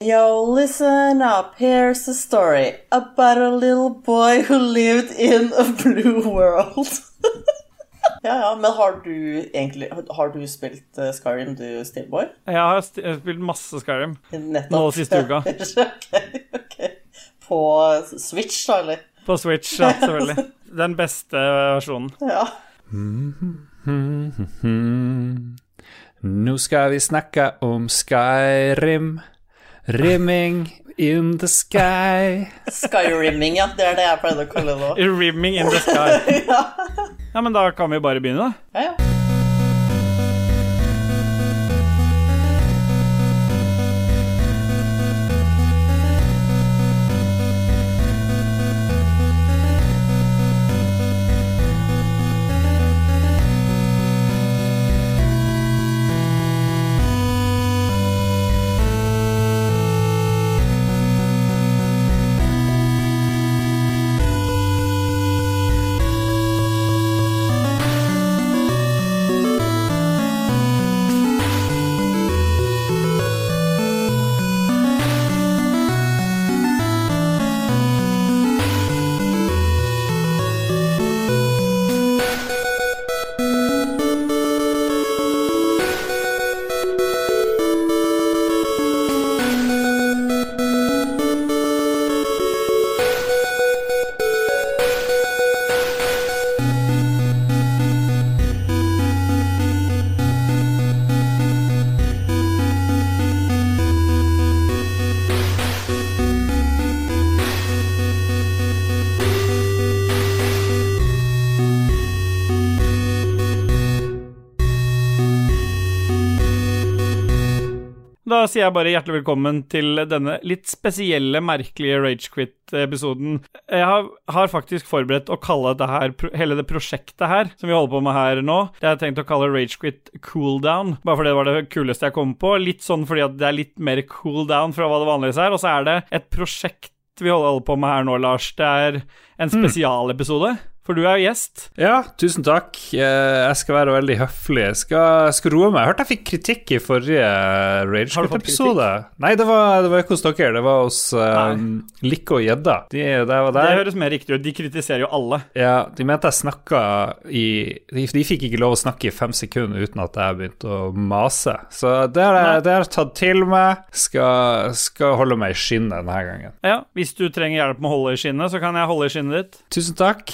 Yo, listen up. Here's a story about a little boy who lived in a blue world. ja, ja, men har du egentlig Har du spilt uh, Skyrim, du, Steelboy? Jeg har st spilt masse Skyrim Nettopp. nå siste uka. ok, ok. På Switch, da, eller? På Switch, ja, selvfølgelig. Den beste versjonen. Ja. Nå skal vi snakke om Skyrim. Rimming in the sky. Skyrimming, ja. Det er det jeg pleide å kalle det òg. Rimming in the sky. Ja, men da kan vi bare begynne, da. Ja, ja. Da sier jeg bare hjertelig velkommen til denne litt spesielle, merkelige Ragequit-episoden. Jeg har, har faktisk forberedt å kalle det her, hele det prosjektet her, som vi holder på med her nå, det har jeg tenkt å kalle Ragequit Cooldown. Bare fordi det var det kuleste jeg kom på. Litt sånn fordi at det er litt mer cooldown fra hva det vanligvis er. Og så er det et prosjekt vi holder på med her nå, Lars. Det er en spesialepisode. For du er jo gjest. Ja, tusen takk. Eh, Jeg skal være veldig høflig. Jeg skal, skal roe meg. Jeg hørte jeg fikk kritikk i forrige Ragequit-episode. Nei, det var, det var ikke hos dere. Det var hos uh, Likke og Gjedda. De, det Det høres mer riktig ut. De kritiserer jo alle. Ja, de mente jeg snakka i de, de fikk ikke lov å snakke i fem sekunder uten at jeg begynte å mase. Så det har jeg tatt til meg. Skal, skal holde meg i skinnet denne gangen. Ja, Hvis du trenger hjelp med å holde i skinnet, så kan jeg holde i skinnet ditt. Tusen takk.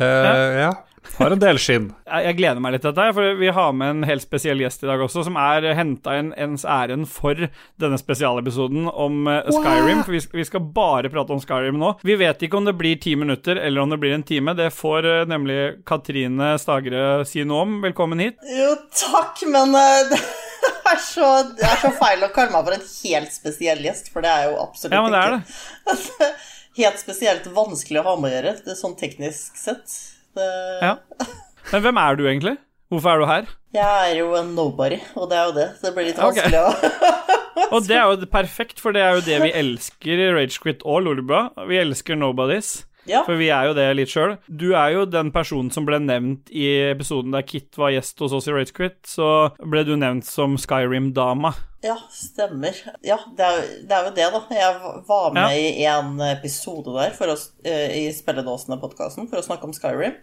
Eh, ja. Har en del skinn. Jeg, gleder meg litt til dette, for vi har med en helt spesiell gjest i dag også, som er henta inn ens æren for denne spesialepisoden om eh, Skyrim. For vi, skal- bare prate om Skyrim nå. Vi vet ikke om det blir ti minutter eller om det blir en time. Det får eh, nemlig Katrine Stagre si noe om. Velkommen hit. Jo, takk, men det er, så, det er så feil å kalle meg for en helt spesiell gjest, for det er jo absolutt Ja, men det er ikke. Helt spesielt vanskelig å ha med å gjøre, det er sånn teknisk sett. Det, Ja. Men hvem er du egentlig? Hvorfor er du her? Jeg er jo en nobody, og det er jo det. Det blir litt vanskelig vanskelig å Og det er jo perfekt, for det er jo det vi elsker i Ragequit og Lolbua. Vi elsker Nobodies. Ja. For vi er jo det litt sjøl. Du er jo den personen som ble nevnt i episoden der Kit var gjest hos oss i Ragequit. Så ble du nevnt som Skyrim-dama. Ja, stemmer. Ja, det er, det er jo det, da. Jeg var med Ja. i en episode der for å, eh, i Spelledåsene-podkasten for å snakke om Skyrim.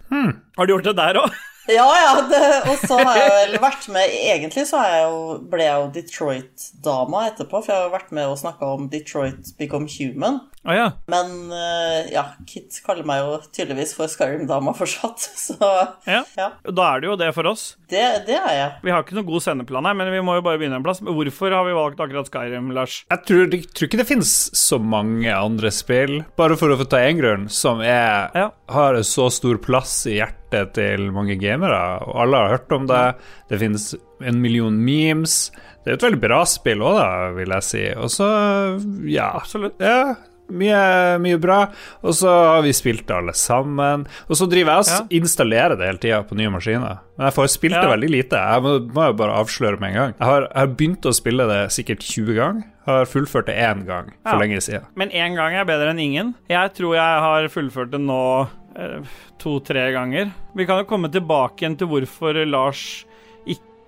Har du gjort det der òg? Ja, ja, det, og så har jeg vel vært med Egentlig så jeg jo, ble jeg jo Detroit-dama etterpå, for jeg har vært med og snakka om Detroit Become Human. Å ja. Men eh, ja, Kit kaller meg jo tydeligvis for Skyrim-dama fortsatt, så ja. ja. Da er det jo det for oss. Det, det er jeg. Vi har ikke noen god sendeplan her, men vi må jo bare begynne en plass. Hvorfor har vi valgt akkurat Skyrim, Lars? Jeg tror, jeg tror ikke det finnes så mange andre spill, bare for å få ta én grunn, som er, Ja. har så stor plass i hjertet til mange gamere. Og alle har hørt om det. Det finnes en million memes. Det er et veldig bra spill òg, vil jeg si. Og så, ja Absolutt. Ja, mye, mye bra. Og så har vi spilt det alle sammen. Og så driver jeg og Ja. installerer det hele tida på nye maskiner. Men jeg får spilt det Ja. veldig lite. Jeg må, må jo bare avsløre med en gang. Jeg har, jeg har begynt å spille det sikkert 20 ganger. Har fullført det én gang for Ja. lenge siden. Men én gang er bedre enn ingen. Jeg tror jeg har fullført det nå eh, to-tre ganger. Vi kan jo komme tilbake igjen til hvorfor Lars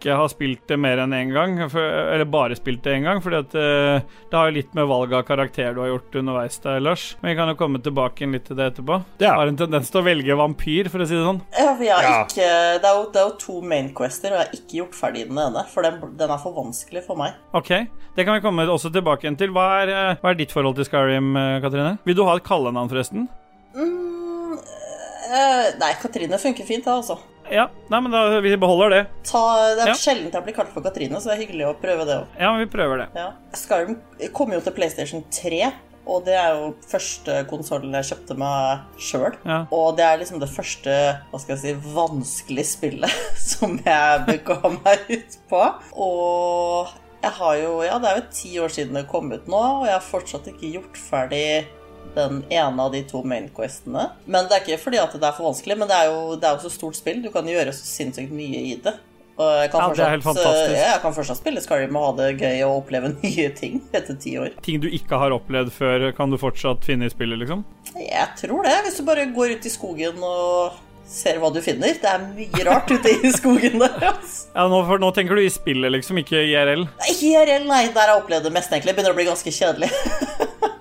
ikke har spilt det mer enn én gang, for, eller bare spilt det én gang, fordi at uh, det har jo litt med valg av karakter du har gjort underveis der, Lars. Men vi kan jo komme tilbake litt til det etterpå. Ja. Har en tendens til å velge vampyr, for å si det sånn. Ja, for jeg har Ja. ikke, det, er jo, det er jo to main quester, og jeg har ikke gjort ferdig den ene. For den, den er for vanskelig for meg. Ok, det kan vi komme også tilbake igjen til. Hva er, eh, hva er ditt forhold til Skyrim, eh, Katrine? Vil du ha et kallenavn, forresten? Mm, øh, nei, Katrine funker fint, det, altså. Ja, nei, men da, vi beholder det. Ta, det er Ja. sjelden jeg blir kalt for Katrine, så det er hyggelig å prøve det òg. Ja, vi prøver det. Ja. Skyrim kom jo til PlayStation 3, og det er jo første konsollen jeg kjøpte meg sjøl. Ja. Og det er liksom det første hva skal jeg si, vanskelige spillet som jeg bega meg ut på. Og jeg har jo Ja, det er jo ti år siden det kom ut nå, og jeg har fortsatt ikke gjort ferdig den ene av de to mainquestene. Men det er ikke fordi at det er for vanskelig, men det er jo, det er jo så stort spill. Du kan gjøre så sinnssykt mye i det. Og jeg kan, Ja, det fortsatt, fantastisk. Ja, jeg kan fortsatt spille Skyrim og ha det gøy og oppleve nye ting etter ti år. Ting du ikke har opplevd før, kan du fortsatt finne i spillet, liksom? Jeg tror det, hvis du bare går ut i skogen og ser hva du finner. Det er mye rart ute i skogen der. Altså. Ja, nå, for, nå tenker du i spillet, liksom, ikke IRL. Ikke IRL, nei, der har jeg opplevd det mest, egentlig. Begynner å bli ganske kjedelig.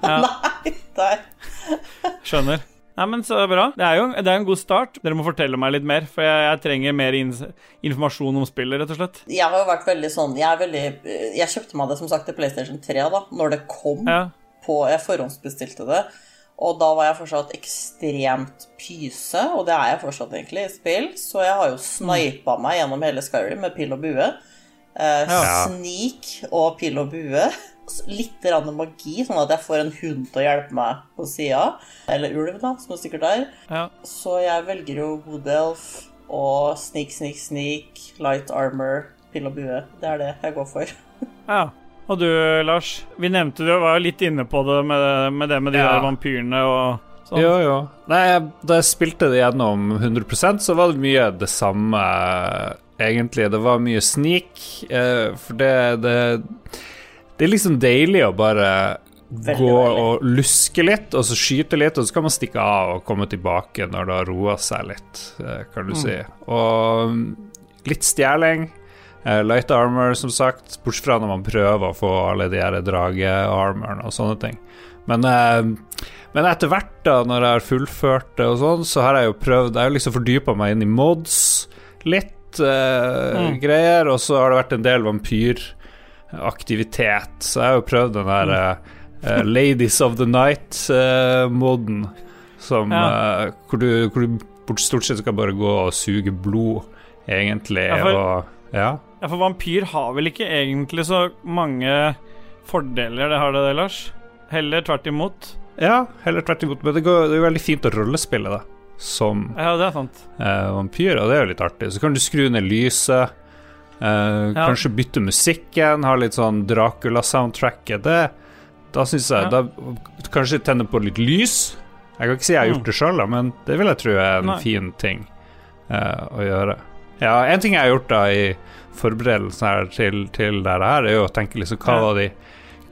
Ja. nei, der. Skjønner. Nei, men så bra. Det er jo det er en god start. Dere må fortelle meg litt mer, for jeg, jeg trenger mer in informasjon om spillet, rett og slett. Jeg har jo vært veldig sånn Jeg er veldig Jeg kjøpte meg det som sagt til PlayStation 3 da Når det kom Ja. på Jeg forhåndsbestilte det. Og da var jeg fortsatt ekstremt pyse, og det er jeg fortsatt egentlig i spill, så jeg har jo snipa meg gjennom hele Skyrim med pil og bue. Eh, Ja. Snik og pil og bue. Litt magi, sånn at jeg får en hund til å hjelpe meg på sida. Eller ulv, da, som er sikkert der. Ja. Så jeg velger jo god Elf og sneak, sneak, sneak, light armor, pill og bue. Det er det jeg går for. ja. Og du, Lars. Vi nevnte du var jo litt inne på det med, med det med de Ja. der vampyrene og sånn. Jo, jo. Nei, jeg- da jeg spilte det gjennom 100% så var det mye det samme, egentlig. Det var mye sneak, eh, for det, det Det er liksom deilig å bare Veldig gå veldig. og luske litt, og så skyte litt, og så kan man stikke av og komme tilbake når det har roa seg litt, eh, kan du si. Og mm, litt stjeling. eh, Light armor, som sagt, bortsett fra når man prøver å få alle de her dragearmorene og sånne ting. Men, eh, men etter hvert, da, når jeg har fullført det og sånn, så har jeg jo prøvd Jeg har liksom fordypa meg inn i mods litt eh, Mm. greier, og så har det vært en del vampyraktivitet, så jeg har jo prøvd den der eh, eh, Ladies of the Night-moden, som Ja. uh, hvor, du, hvor du stort sett skal bare gå og suge blod, egentlig, Ja, for- og Ja. Ja, for vampyr har vel ikke egentlig så mange fordeler, det har det det, Lars? Heller tvert imot. Ja, heller tvert imot. Men det, går, det er jo veldig fint å rollespille, da, som Ja, det sant. eh, vampyr, og det er jo litt artig. Så kan du skru ned lyset, eh, Ja. kanskje bytte musikken, ha litt sånn Dracula-soundtracket. Da syns jeg Ja. da, Kanskje tenne på litt lys. Jeg kan ikke si jeg har gjort Mm. det sjøl, men det vil jeg tro er en Nei. fin ting uh, å gjøre. Ja, en ting jeg har gjort da i forberedelsen her til, til det her, er jo å tenke liksom hva var de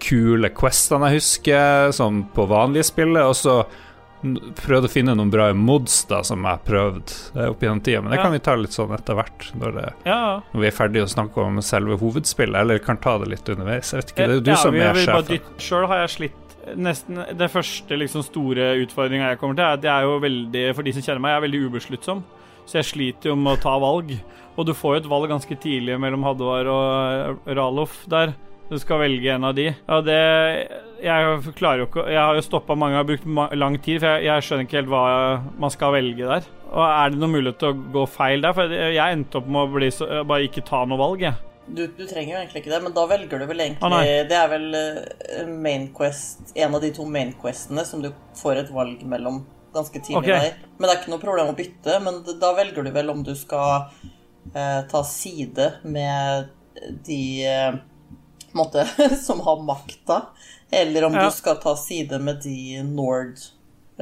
kule questene jeg husker, som på vanlige spillet, og så prøvde å finne noen bra mods da som jeg prøvde prøvd eh, opp gjennom tida, men det Ja. kan vi ta litt sånn etter hvert, når, det, Ja, når vi er ferdige å snakke om selve hovedspillet, eller kan ta det litt underveis. Jeg vet ikke, det er jo du ja, som vi- er sjefen. Sjøl har jeg slitt Nesten Det første liksom store utfordringa jeg kommer til, er det er jo veldig For de som kjenner meg, jeg er veldig ubesluttsom. Så jeg sliter jo med å ta valg. Og du får jo et valg ganske tidlig mellom Hadvar og eh, Ralof der. Du skal velge en av de. Og det Jeg klarer jo ikke Jeg har jo stoppa mange, har brukt lang tid, for jeg, jeg skjønner ikke helt hva man skal velge der. Og er det noen mulighet til å gå feil der? For jeg endte opp med å bli så, bare ikke ta noe valg, jeg. Du, du trenger jo egentlig ikke det, men da velger du vel egentlig ah. Det er vel eh, main quest, en av de to main questene som du får et valg mellom ganske tidlig okay. der. Men det er ikke noe problem å bytte, men da velger du vel om du skal eh, ta side med de eh, måte, som har makta, eller om Ja. du skal ta side med de Nord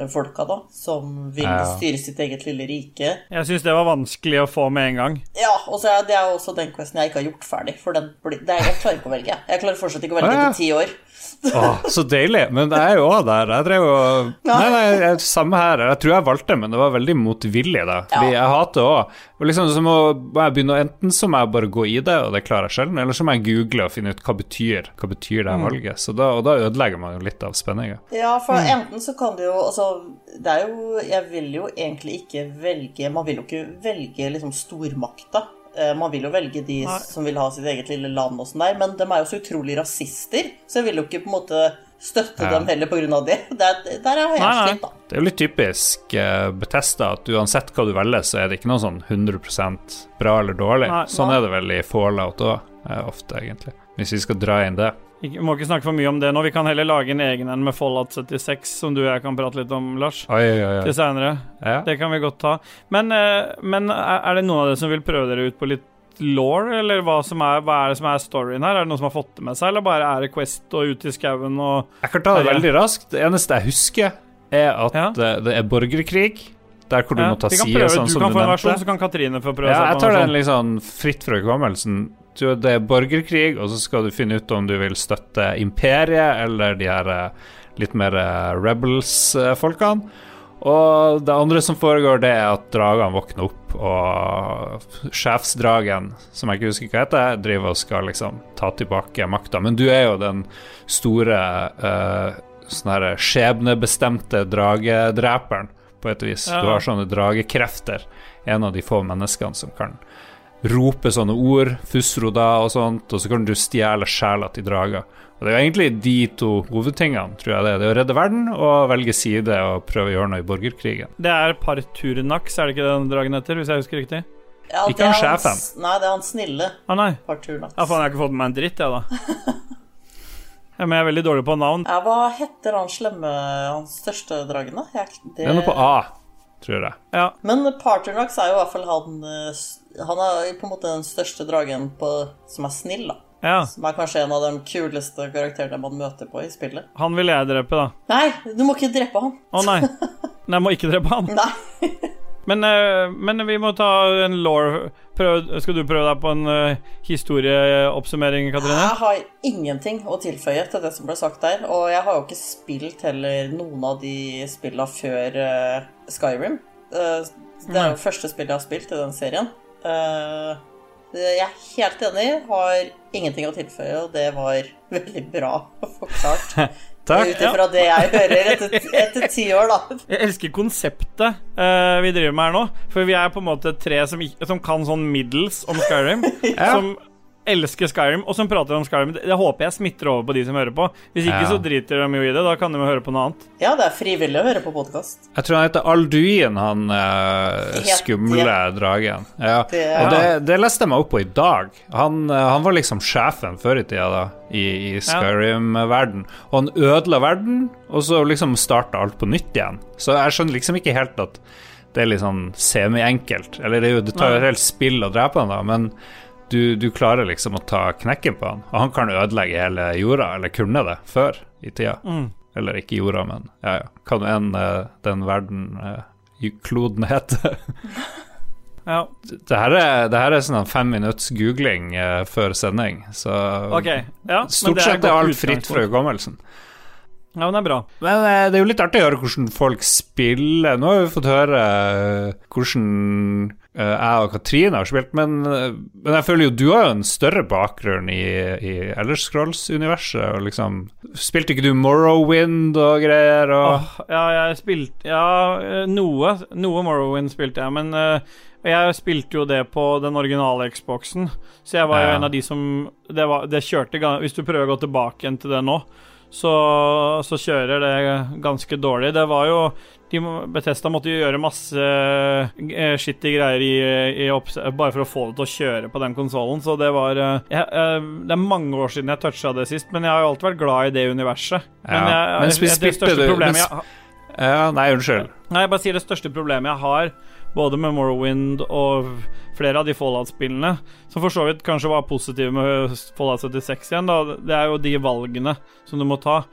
folka, da, som vil Ja. styre sitt eget lille rike. Jeg syns det var vanskelig å få med en gang. Ja, og så er det er også den questen jeg ikke har gjort ferdig, for den det er, jeg klarer ikke å velge. jeg. Klarer fortsatt ikke å velge etter ti år. Åh, så deilig. Men jeg er jo òg der. Jeg drev og Nei, nei, samme her. Jeg tror jeg valgte, men det var veldig motvillig, da. Fordi Ja. jeg hater òg liksom, Så må jeg begynne Enten så må jeg bare gå i det, og det klarer jeg sjelden, eller så må jeg google og finne ut hva betyr hva betyr det her valget. Så da, og da ødelegger man jo litt av spenninga. Ja, for enten så kan det jo Altså, det er jo Jeg vil jo egentlig ikke velge Man vil jo ikke velge liksom stormakta. Eh, Man vil jo velge de Nei. som vil ha sitt eget lille land og sånn der, men de er jo så utrolig rasister, så jeg vil jo ikke på en måte støtte Ja. dem heller av det. Der, der er jeg helt slitt, da. Det er jo litt typisk uh, Betesta at uansett hva du velger, så er det ikke noe sånn 100% bra eller dårlig. Nei. sånn Nei. er det vel i Fallout òg, ofte, egentlig. Hvis vi skal dra inn det. Ikke, må ikke snakke for mye om det nå. Vi kan heller lage en egen en med Fallout 76, som du og jeg kan prate litt om, Lars. Oi, oi, oi. Til seinere. Ja. Det kan vi godt ta. Men, eh, men er det noen av dere som vil prøve dere ut på litt law, eller hva, som er, hva er det som er storyen her? Er det noen som har fått det med seg, eller bare er det Quest og ut i skauen og Jeg kan ta det veldig raskt. Det eneste jeg husker, er at Ja. eh, det er borgerkrig. Der hvor du Ja, må ta side, sånn Du som kan du få en versjon, så kan Katrine få prøve Ja, seg jeg tar en den litt sånn fritt fra hukommelsen. Det er borgerkrig, og så skal du finne ut om du vil støtte imperiet eller de her eh, litt mer eh, rebels-folkene. Og det andre som foregår, det er at dragene våkner opp, og sjefsdragen, som jeg ikke husker hva heter, driver og skal liksom ta tilbake makta. Men du er jo den store uh, sånn skjebnebestemte dragedreperen, på et vis. Ja. Du har sånne dragekrefter. En av de få menneskene som kan rope sånne ord, fusroda og sånt, og så kan du stjele sjela til drager. Og Det er jo egentlig de to hovedtingene, tror jeg det er. Det er å redde verden og velge side og prøve å gjøre noe i borgerkrigen. Det er Parturnax, er det ikke det den dragen heter, hvis jeg husker riktig? Ja, Ikke det han sjefen. Nei, det er han snille Å nei. Parturnax. Ja, faen, jeg har ikke fått med meg en dritt, jeg, da. Ja, men jeg er veldig dårlig på navn. Ja, hva heter han slemme, han største dragen, da? Jeg, Det er noe på A, tror jeg. Ja, Men Parturnax er jo i hvert fall han eh, Han er på en måte den største dragen på, som er snill, da. Ja. Som er kanskje en av de kuleste karakterene man møter på i spillet. Han vil jeg drepe, da. Nei, du må ikke drepe han. Å nei. Nei, jeg må ikke drepe han. Nei. Men, eh, men vi må ta en law Skal du prøve deg på en eh, historieoppsummering, Katrine? Jeg har ingenting å tilføye til det som ble sagt der. Og jeg har jo ikke spilt heller noen av de spilla før eh, Skyrim. Det er jo første spillet jeg har spilt i den serien. Eh, jeg er helt enig, har ingenting å tilføye, og det var veldig bra forklart. Takk. Ut ifra det jeg hører etter, etter ti år, da. Jeg elsker konseptet uh, vi driver med her nå. For vi er på en måte tre som, som kan sånn middels om Skyrim. Ja. Som elsker Skyrim, og som prater om Skyrim. Det, det håper jeg smitter over på de som hører på. Hvis ikke Ja. så driter de jo i det. Da kan de jo høre på noe annet. Ja, det er frivillig å høre på podkast. Jeg tror han heter Alduin, han uh, skumle ja. dragen. Ja. Det- Og det, det leste jeg meg opp på i dag. Han, eh, han var liksom sjefen før i tida, da, i, i Skyrim-verden. Og han ødela verden, og så liksom starta alt på nytt igjen. Så jeg skjønner liksom ikke helt at det er litt sånn semi-enkelt. Eller det, er jo, det tar jo et helt spill å drepe han, da, men du, du klarer liksom å ta knekken på han. Og han kan ødelegge hele jorda, eller kunne det, før i tida. Eller ikke jorda, men ja, ja. Kan enn eh, den verden uh, kloden heter. Ja, det, her er, det her er sånn fem minutts googling uh, før sending, så okay. ja, Stort sett er alt fritt fra hukommelsen. Ja, men det er bra. Men det er jo litt artig å høre hvordan folk spiller. Nå har vi fått høre hvordan jeg og Katrine har spilt, men, eh, men jeg føler jo du har jo en større bakgrunn i, i Elder Scrolls-universet. liksom Spilte ikke du Morrowind og greier? Og, Oh, ja, jeg spilte Ja, eh, noe. Noe Morrowind spilte jeg, men uh, jeg spilte jo det på den originale Xboxen, så jeg var jo Ja. en av de som det, var, det kjørte Hvis du prøver å gå tilbake igjen til det nå, så, så kjører det ganske dårlig. Det var jo de, må- Bethesda måtte jo gjøre masse uh, skitty greier i, i bare for å få det til å kjøre på den konsollen, så det var uh, jeg, uh, Det er mange år siden jeg toucha det sist, men jeg har jo alltid vært glad i det universet. Men, Ja, jeg, men det spilte største problemet men jeg, ja, nei, unnskyld. Nei, jeg bare sier det største problemet jeg har, både med Morrowind og flere av de Fallout-spillene, som for så vidt kanskje var positive med Fallout 76 igjen, da, det er jo de valgene som du må ta.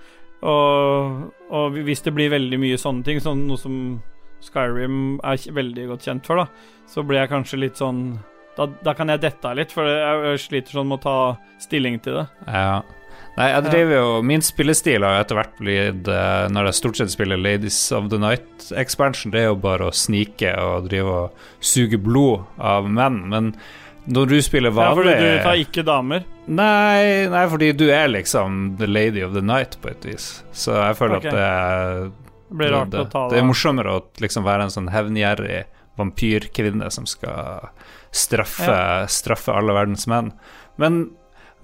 Og, og hvis det blir veldig mye sånne ting, sånn noe som Skyrim er veldig godt kjent for, da, så blir jeg kanskje litt sånn Da, da kan jeg dette av litt, for jeg, jeg sliter sånn med å ta stilling til det. Ja. Nei, jeg driver jo Min spillestil har jo etter hvert blitt eh, Når jeg stort sett spiller Ladies of the Night Expansion, det er jo bare å snike og drive og suge blod av menn, men når du spiller Ja, fordi du tar ikke damer. Nei, nei, fordi du er liksom the lady of the night på et vis. Så jeg føler okay. at det er Det blir rart det, å ta det det er morsommere å liksom være en sånn hevngjerrig vampyrkvinne som skal straffe, straffe alle verdens menn. Men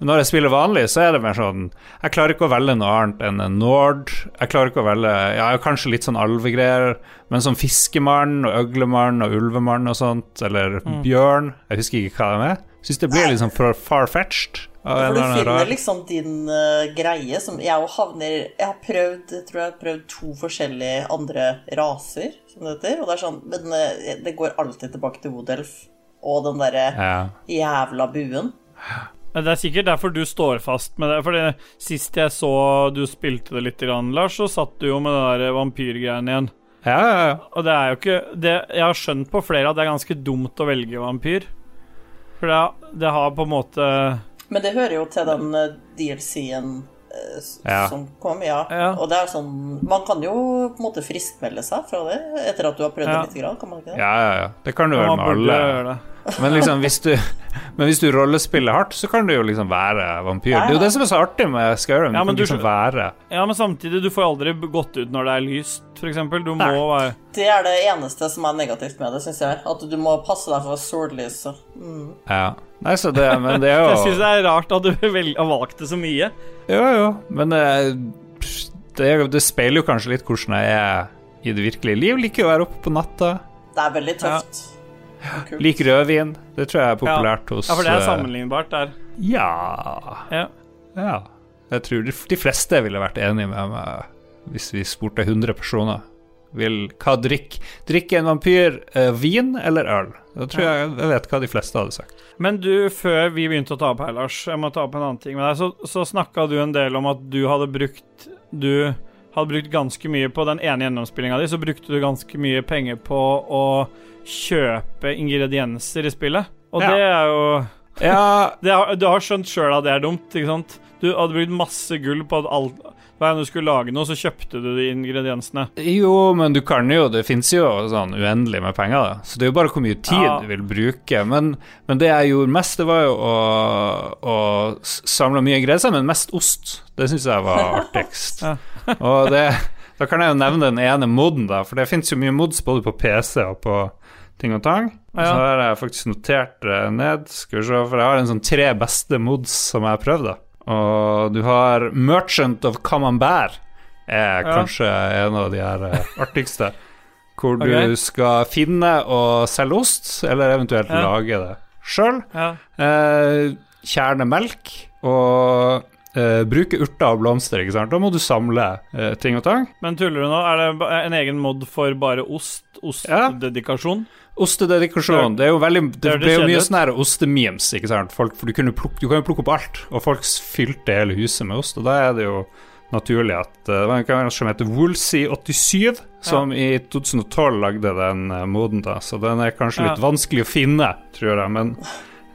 når jeg spiller vanlig, så er det mer sånn Jeg klarer ikke å velge noe annet enn en Nord. Jeg klarer ikke å velge Ja, kanskje litt sånn alvegreier, men sånn fiskemann og øglemann og ulvemann og sånt, eller Mm. bjørn Jeg husker ikke hva de er. Syns det blir liksom for far-fetched. For du finner liksom din uh, greie som Jeg jo havner Jeg har prøvd jeg tror jeg har prøvd to forskjellige andre raser, som det heter. Og det er sånn Men uh, det går alltid tilbake til Wodelf og den derre Ja. jævla buen. Men Det er sikkert derfor du står fast med det. Fordi Sist jeg så du spilte det litt, Lars, så satt du jo med det der vampyrgreiene igjen. Ja, ja, ja. Og det er jo ikke det, Jeg har skjønt på flere at det er ganske dumt å velge vampyr. For det, det har på en måte Men det hører jo til den eh, DLC-en eh, Ja. som kom, ja. Ja. Og det er sånn Man kan jo på en måte friskmelde seg fra det etter at du har prøvd Ja. det lite grann, kan man ikke det? ja, ja, ja. Det kan du gjøre med alle. gjøre det. Men liksom, hvis du, men hvis du rollespiller hardt, så kan du jo liksom være vampyr. Det er jo det som er så artig med Skyrim. Ja, men du liksom være Ja, men samtidig, du får aldri gått ut når det er lyst, f.eks. Du må Nei. være Det er det eneste som er negativt med det, syns jeg. At du må passe deg for sollyset. Mm. Ja. Nei, så det Men det er Jeg jo syns det er rart at du vel, har valgt det så mye. Jo, jo. Men eh, det, det speiler jo kanskje litt hvordan jeg er i det virkelige liv. Liker å være oppe på natta. Det er veldig tøft. Kult. Lik rødvin. Det tror jeg er populært hos Ja, for det er eh, sammenlignbart der. Ja. Ja. Ja. Jeg tror de, de fleste ville vært enig med meg hvis vi spurte 100 personer. Vil, hva drikk? Drikke en vampyr eh, vin eller øl? Da tror jeg jeg vet hva de fleste hadde sagt. Men du, før vi begynte å ta opp her, Lars, jeg må ta opp en annen ting med deg, så, så snakka du en del om at du hadde brukt Du hadde brukt ganske mye på den ene gjennomspillinga di, så brukte du ganske mye penger på å kjøpe ingredienser i spillet. Og Ja. det er jo Ja, det har, Du har skjønt sjøl at det er dumt, ikke sant? Du hadde brukt masse gull på at alt Hver gang du skulle lage noe, så kjøpte du de ingrediensene. Jo, men du kan jo Det fins jo sånn uendelig med penger, da. Så det er jo bare hvor mye tid Ja. du vil bruke. Men, men det jeg gjorde mest, det var jo å, å samle mye ingredienser, men mest ost. Det syns jeg var artigst. Ja. Og det Da kan jeg jo nevne den ene moden, da, for det fins jo mye mods både på PC og på ting og tang. Ja. Så har jeg faktisk notert det ned, skal vi se, for jeg har en sånn tre beste mods som jeg har prøvd, da. Og du har Merchant of Camembert, er Ja. kanskje en av de her eh, artigste. Hvor Ok. du skal finne og selge ost, eller eventuelt Ja. lage det sjøl. Eh, kjerne melk og eh, bruke urter og blomster, ikke sant. Da må du samle eh, ting og tang. Men tuller du nå? Er det en egen mod for bare ost? Ja. Ostededikasjon. Det er jo veldig Det, Det ble jo mye sånn ostememes, ikke sant. Folk, for du, plukke, du kan jo plukke opp alt, og folk fylte hele huset med ost. Og da er det jo naturlig at eh, Det var en kar som heter Woolsey87, som i 2012 lagde den eh, moden, da. Så den er kanskje litt Ja. vanskelig å finne, tror jeg, men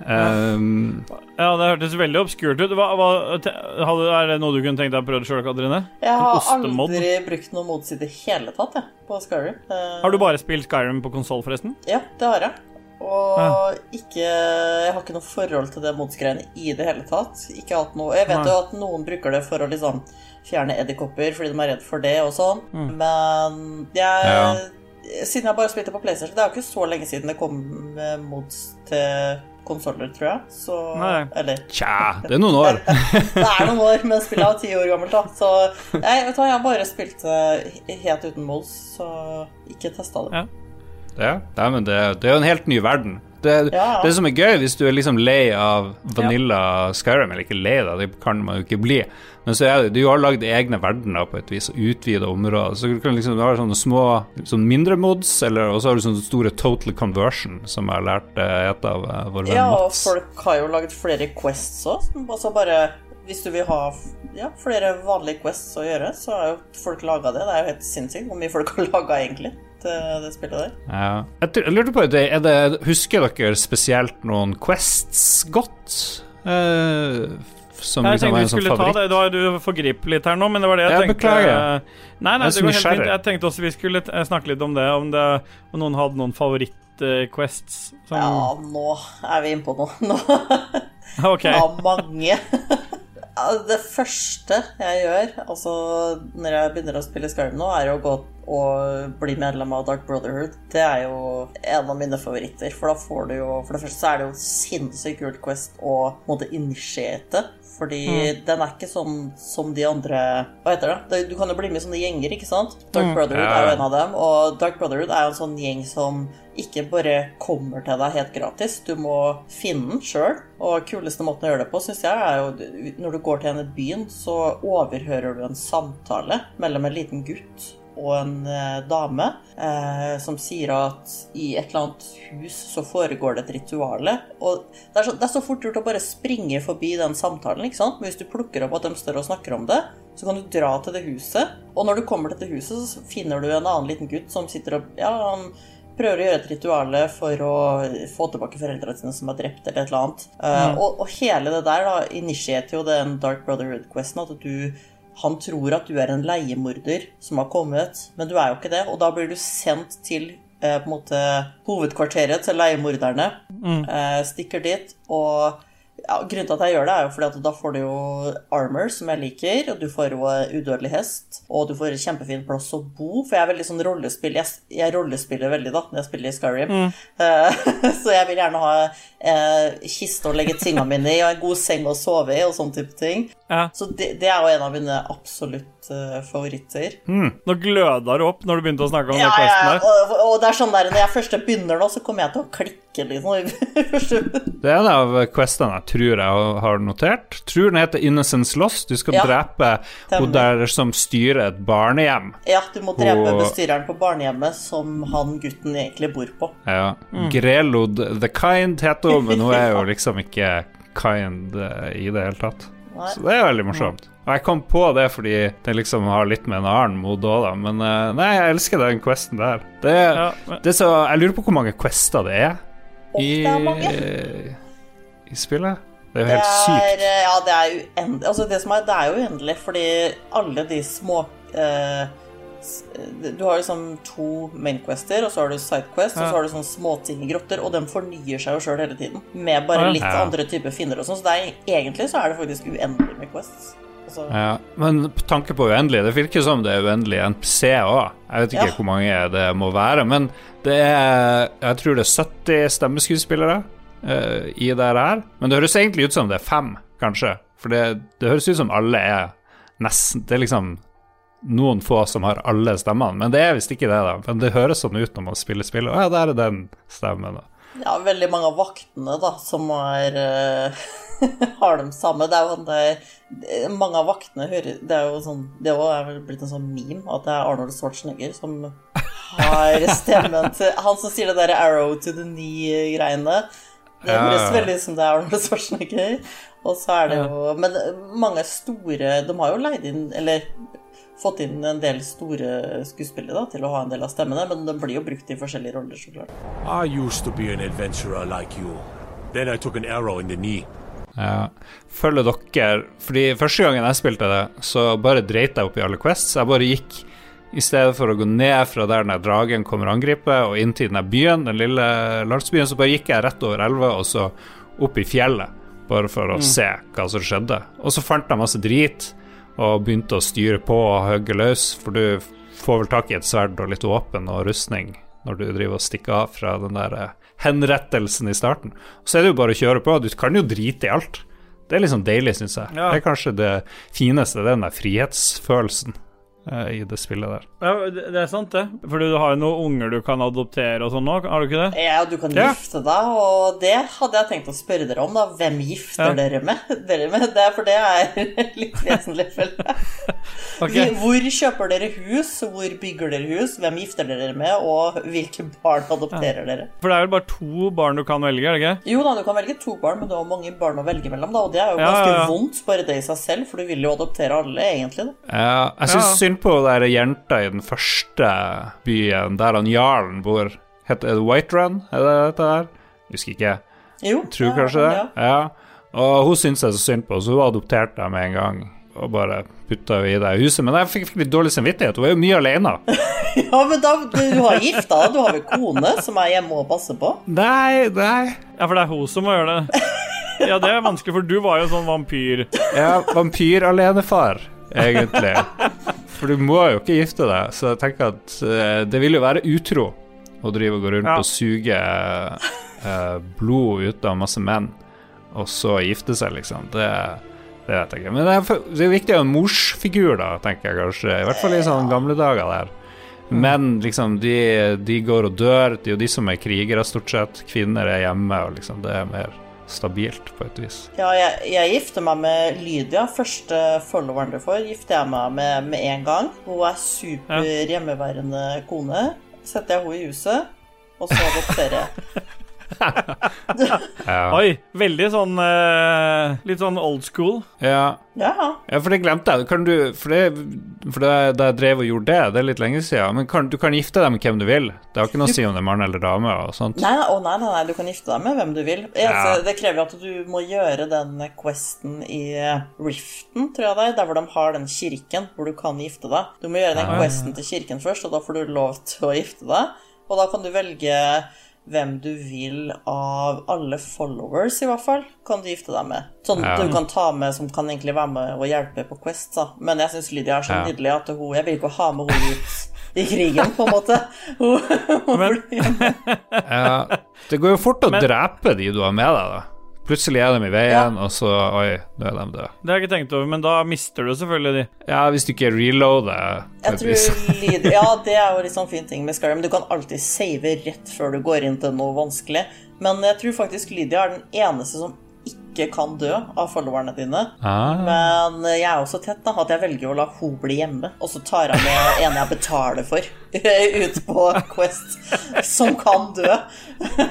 ehm, Ja, det hørtes veldig obskurt ut. Hva, hva, hadde, er det noe du kunne tenkt deg å prøve sjøl, Katrine? Jeg har aldri brukt noe mods i det hele tatt, jeg, på Skyrim. Uh, Har du bare spilt Skyrim på konsoll, forresten? Ja, det har jeg. Og Ja. ikke Jeg har ikke noe forhold til det mods-greiene i det hele tatt. Ikke hatt noe Jeg vet Nei. jo at noen bruker det for å liksom fjerne edderkopper fordi de er redd for det og sånn, Mm. men jeg Ja. Siden jeg bare spilte på PlayStation Det er jo ikke så lenge siden det kom eh, mods til konsoller, tror jeg. Så Nei. Eller Tja, det er noen år. det er noen år, men spillet er ti år gammelt, da. Så jeg, vet du jeg har bare spilt det helt uten mols, så ikke testa det. Ja. Det, det, men det, det er jo en helt ny verden. Det, Ja. det som er gøy, hvis du er liksom lei av Vanilla Skyrim, eller ikke lei da, det kan man jo ikke bli, men så er det, du har lagd egne verdener på et vis, og utvida områder, så du kan liksom ha sånne små, sånn mindre mods, eller, og så har du sånne store total conversion, som jeg har lært eh, et av eh, våre venner Ja, og folk har jo lagd flere quests òg. Altså bare hvis du vil ha ja, flere vanlige quests å gjøre, så har jo folk laga det. Det er jo helt sinnssykt hvor mye folk har laga, egentlig, til det spillet der. Ja. Jeg jeg lurte på, det- er det, Husker dere spesielt noen quests godt? Eh, som Jeg liksom tenkte var vi en sånn skulle ta favoritt? det. det var, du forgriper litt her nå, men det var det jeg jeg tenkte. beklager. Nei, nei, Jeg det går helt Jeg tenkte også vi skulle snakke litt om det. Om, det, om noen hadde noen favoritt-quests. Som... Ja, nå er vi inne på noe. Nå okay. Ja, mange. Det første jeg gjør, altså når jeg begynner å spille Skyrim nå, er å gå og bli medlem av Dark Brotherhood. Det er jo en av mine favoritter, for da får du jo For det første så er det jo sinnssykt kult Quest å måtte initiate. Fordi den er ikke sånn som de andre Hva heter det? Du kan jo bli med i sånne gjenger, ikke sant? Dark Brotherhood Ja. er jo en av dem. Og Dark Brotherhood er jo en sånn gjeng som ikke bare kommer til deg helt gratis. Du må finne den sjøl. Og kuleste måten å gjøre det på, syns jeg, er jo når du går til en i byen, så overhører du en samtale mellom en liten gutt og en eh, dame eh, som sier at i et eller annet hus så foregår det et rituale. Og det er, så, det er så fort gjort å bare springe forbi den samtalen, ikke sant? Men hvis du plukker opp at de står og snakker om det, så kan du dra til det huset. Og når du kommer til det huset, så finner du en annen liten gutt som sitter og Ja, han prøver å gjøre et rituale for å få tilbake foreldrene sine som er drept, eller et eller annet. Eh, og, og hele det der da initierte jo den Dark Brotherhood-questen, at du han tror at du er en leiemorder som har kommet, men du er jo ikke det. Og da blir du sendt til eh, på en måte hovedkvarteret til leiemorderne. Eh, stikker dit. Og ja, grunnen til at jeg gjør det, er jo fordi at da får du jo armor, som jeg liker, og du får jo udødelig hest, og du får kjempefin plass å bo, for jeg er veldig sånn rollespill Jeg, jeg rollespiller veldig da når jeg spiller i Skyrim. Eh, så jeg vil gjerne ha uh, kiste å legge tingene mine i, og en god seng å sove i, og sånn type ting. Ja. Så det, det er jo en av mine absolutt eh, favoritter. Nå gløda du opp når du begynte å snakke om Ja, den ja, questen der. og, og det er sånn der, når jeg først begynner nå, så kommer jeg til å klikke liksom. Det er en av questene jeg tror jeg har notert. Tror den heter Innocence Lost. Du skal Ja, drepe hun der som styrer et barnehjem. ja, du må drepe Og- bestyreren på barnehjemmet som han gutten egentlig bor på. Ja. Grelod the Kind heter hun, men hun er jo liksom ikke kind eh, i det hele tatt. Nei. Så det er veldig morsomt. Og jeg kom på det fordi det liksom har litt med en annen mode òg, da. Men eh, nei, jeg elsker den questen der. Det, Ja, men- det er så Jeg lurer på hvor mange quester det er i, det er mange. i spillet. Det er jo Det helt er, sykt. eh, ja, det er uendelig. Altså, det som er, det er jo uendelig, fordi alle de små eh, Du har liksom to mainquester, og så har du sidequest, og så har du sånne småting i grotter, og de fornyer seg jo sjøl hele tiden. Med bare litt Ja. andre typer finner og sånn. Så det er, egentlig så er det faktisk uendelig med quests. Altså, Ja, men på tanke på uendelig, det virker som det er uendelig NPC òg. Jeg vet ikke Ja. hvor mange det må være, men det er Jeg tror det er 70 stemmeskuespillere uh, i det her. Men det høres egentlig ut som det er fem, kanskje. For det, det høres ut som alle er nesten Det er liksom noen få som har alle stemmene, men det er visst ikke det, da. Men det høres sånn ut når man spiller spillet. Å ja, der er den stemmen, da. Ja, veldig mange av vaktene da, som er eh, har de samme. Det er jo han der Mange av vaktene hører Det er jo sånn Det er vel blitt en sånn meme at det er Arnold Schwarzenegger som har stemmen til Han som sier det der 'arrow to the knee'-greiene. Det høres ja. veldig ut som det er Arnold Schwarzenegger. Og så er det jo Men mange store De har jo leid inn Eller fått inn en del store skuespillere da, til å ha en del av stemmene, men de blir jo brukt i forskjellige roller, så klart. I used to be an adventurer like you. Then I took an arrow in the knee. Ja. Følger dere Fordi første gangen jeg spilte det, så bare dreit jeg opp i alle quests. Jeg bare gikk i stedet for å gå ned fra der den dragen kommer og angriper, og inn til den byen, den lille landsbyen, så bare gikk jeg rett over elva og så opp i fjellet. Bare for å se hva som skjedde. Og så fant jeg masse drit og begynte å styre på og hogge løs, for du får vel tak i et sverd og litt våpen og rustning når du driver og stikker av fra den der eh, henrettelsen i starten. Så er det jo bare å kjøre på. Du kan jo drite i alt. Det er liksom deilig, syns jeg. Ja. Det er kanskje det fineste, den der frihetsfølelsen. Eh, i det spillet der. Ja, det, er sant, det. Fordi du har jo noen unger du kan adoptere og sånn òg, har du ikke det? Ja, du kan Ja. gifte deg, og det hadde jeg tenkt å spørre dere om, da. Hvem gifter Ja. dere med? Dere med? Det, er- for det er litt vesentlig, føler jeg. okay. Hvor kjøper dere hus? Hvor bygger dere hus? Hvem gifter dere med? Og hvilke barn adopterer dere? For det er vel bare to barn du kan velge, er det ikke? Jo da, du kan velge to barn, men du har mange barn å velge mellom, da. Og det er jo ganske ja, ja. vondt, bare det i seg selv, for du vil jo adoptere alle, egentlig. da. Ja, jeg syns Ja. Synd på der jenta i den første byen, der han jarlen bor. Heter det White Run? Er det dette der? Husker ikke. Jo. Tror ja, kanskje det. Ja. Ja. Og hun syntes jeg så synd på, så hun adopterte jeg med en gang. Og bare putta henne i det huset. Men jeg fikk, fikk litt dårlig samvittighet. Hun er jo mye alene. ja, men da, du, du har gifta deg, du har vel kone som er hjemme og passer på? Nei, nei. Ja, for det er hun som må gjøre det. Ja, det er vanskelig, for du var jo sånn vampyr. Ja, vampyr-alenefar, egentlig. For du må jo ikke gifte deg, så jeg tenker at uh, det vil jo være utro å drive og gå rundt Ja. og suge uh, blod ut av masse menn, og så gifte seg, liksom. Det, det vet jeg ikke. Men det er, det er viktig å ha en morsfigur, da, tenker jeg kanskje. I hvert fall i sånne gamle dager der. Men liksom, de, de går og dør. Det er jo de som er krigere, stort sett. Kvinner er hjemme, og liksom, det er mer stabilt, på et vis. Ja, jeg, jeg gifter meg med Lydia. Første followeren du får, gifter jeg meg med med en gang. Hun er super hjemmeværende kone. Setter jeg henne i huset, og så adopterer jeg. Ja. Oi, veldig sånn eh, Litt sånn old school. ja. Ja, Ja, for det glemte jeg. Kan du, for det, for det, da jeg drev og gjorde det, det er litt lenge siden, men kan, du kan gifte deg med hvem du vil. Det har ikke noe å si om det er mann eller dame og sånt. Nei, å, nei, nei, nei, du kan gifte deg med hvem du vil. Ja. Altså, det krever at du må gjøre den questen i Riften, tror jeg det er, der hvor de har den kirken hvor du kan gifte deg. Du må gjøre den questen til kirken først, og da får du lov til å gifte deg. Og da kan du velge hvem du vil av alle followers, i hvert fall, kan du gifte deg med. Sånn Ja. du kan ta med som kan egentlig være med og hjelpe på Quest, da. Men jeg syns Lydia er så Ja. nydelig at hun Jeg vil ikke ha med henne ut i krigen, på en måte. Hun, hun Men- blir- Ja, det går jo fort å Men- drepe de du har med deg, da. Plutselig er de i veien, og så Oi, nå er de døde. Det har jeg ikke tenkt over, men da mister du selvfølgelig de. Ja, hvis du ikke reloader Jeg tror Lydia Ja, det er jo litt sånn fin ting med Skyrim. Du kan alltid save rett før du går inn til noe vanskelig. Men jeg tror faktisk Lydia er den eneste som ikke kan dø av followerne dine. Ah, Men jeg er også tett, da, at jeg velger å la hun bli hjemme. Og så tar jeg med en jeg betaler for, ut på Quest, som kan dø.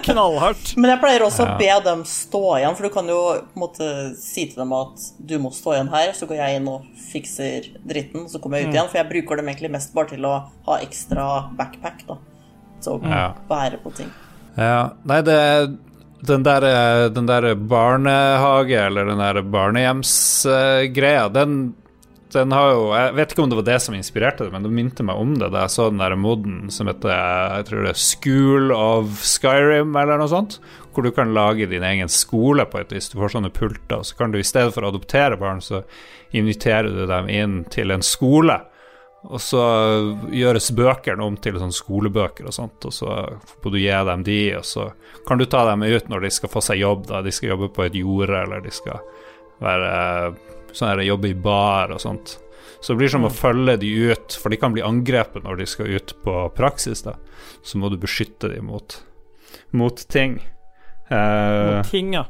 Knallhardt. Men jeg pleier også å be dem stå igjen, for du kan jo på en måte si til dem at du må stå igjen her, så går jeg inn og fikser dritten, så kommer jeg ut igjen. For jeg bruker dem egentlig mest bare til å ha ekstra backpack, da. Så å bære på ting. Ja, nei, det den der, den der barnehage, eller den der barnehjemsgreia, den, den har jo Jeg vet ikke om det var det som inspirerte det, men det minte meg om det da jeg så den der moden som heter jeg tror det er School of Skyrim, eller noe sånt. Hvor du kan lage din egen skole på et vis. Du får sånne pulter, og så kan du i stedet for å adoptere barn, så inviterer du dem inn til en skole. Og så gjøres bøkene om til sånn skolebøker og sånt, og så får du gi dem de, og så kan du ta dem ut når de skal få seg jobb, da. De skal jobbe på et jorde, eller de skal være sånn her jobbe i bar og sånt. Så det blir som å følge de ut, for de kan bli angrepet når de skal ut på praksis, da. Så må du beskytte dem mot, mot ting. Eh, Ting, ja.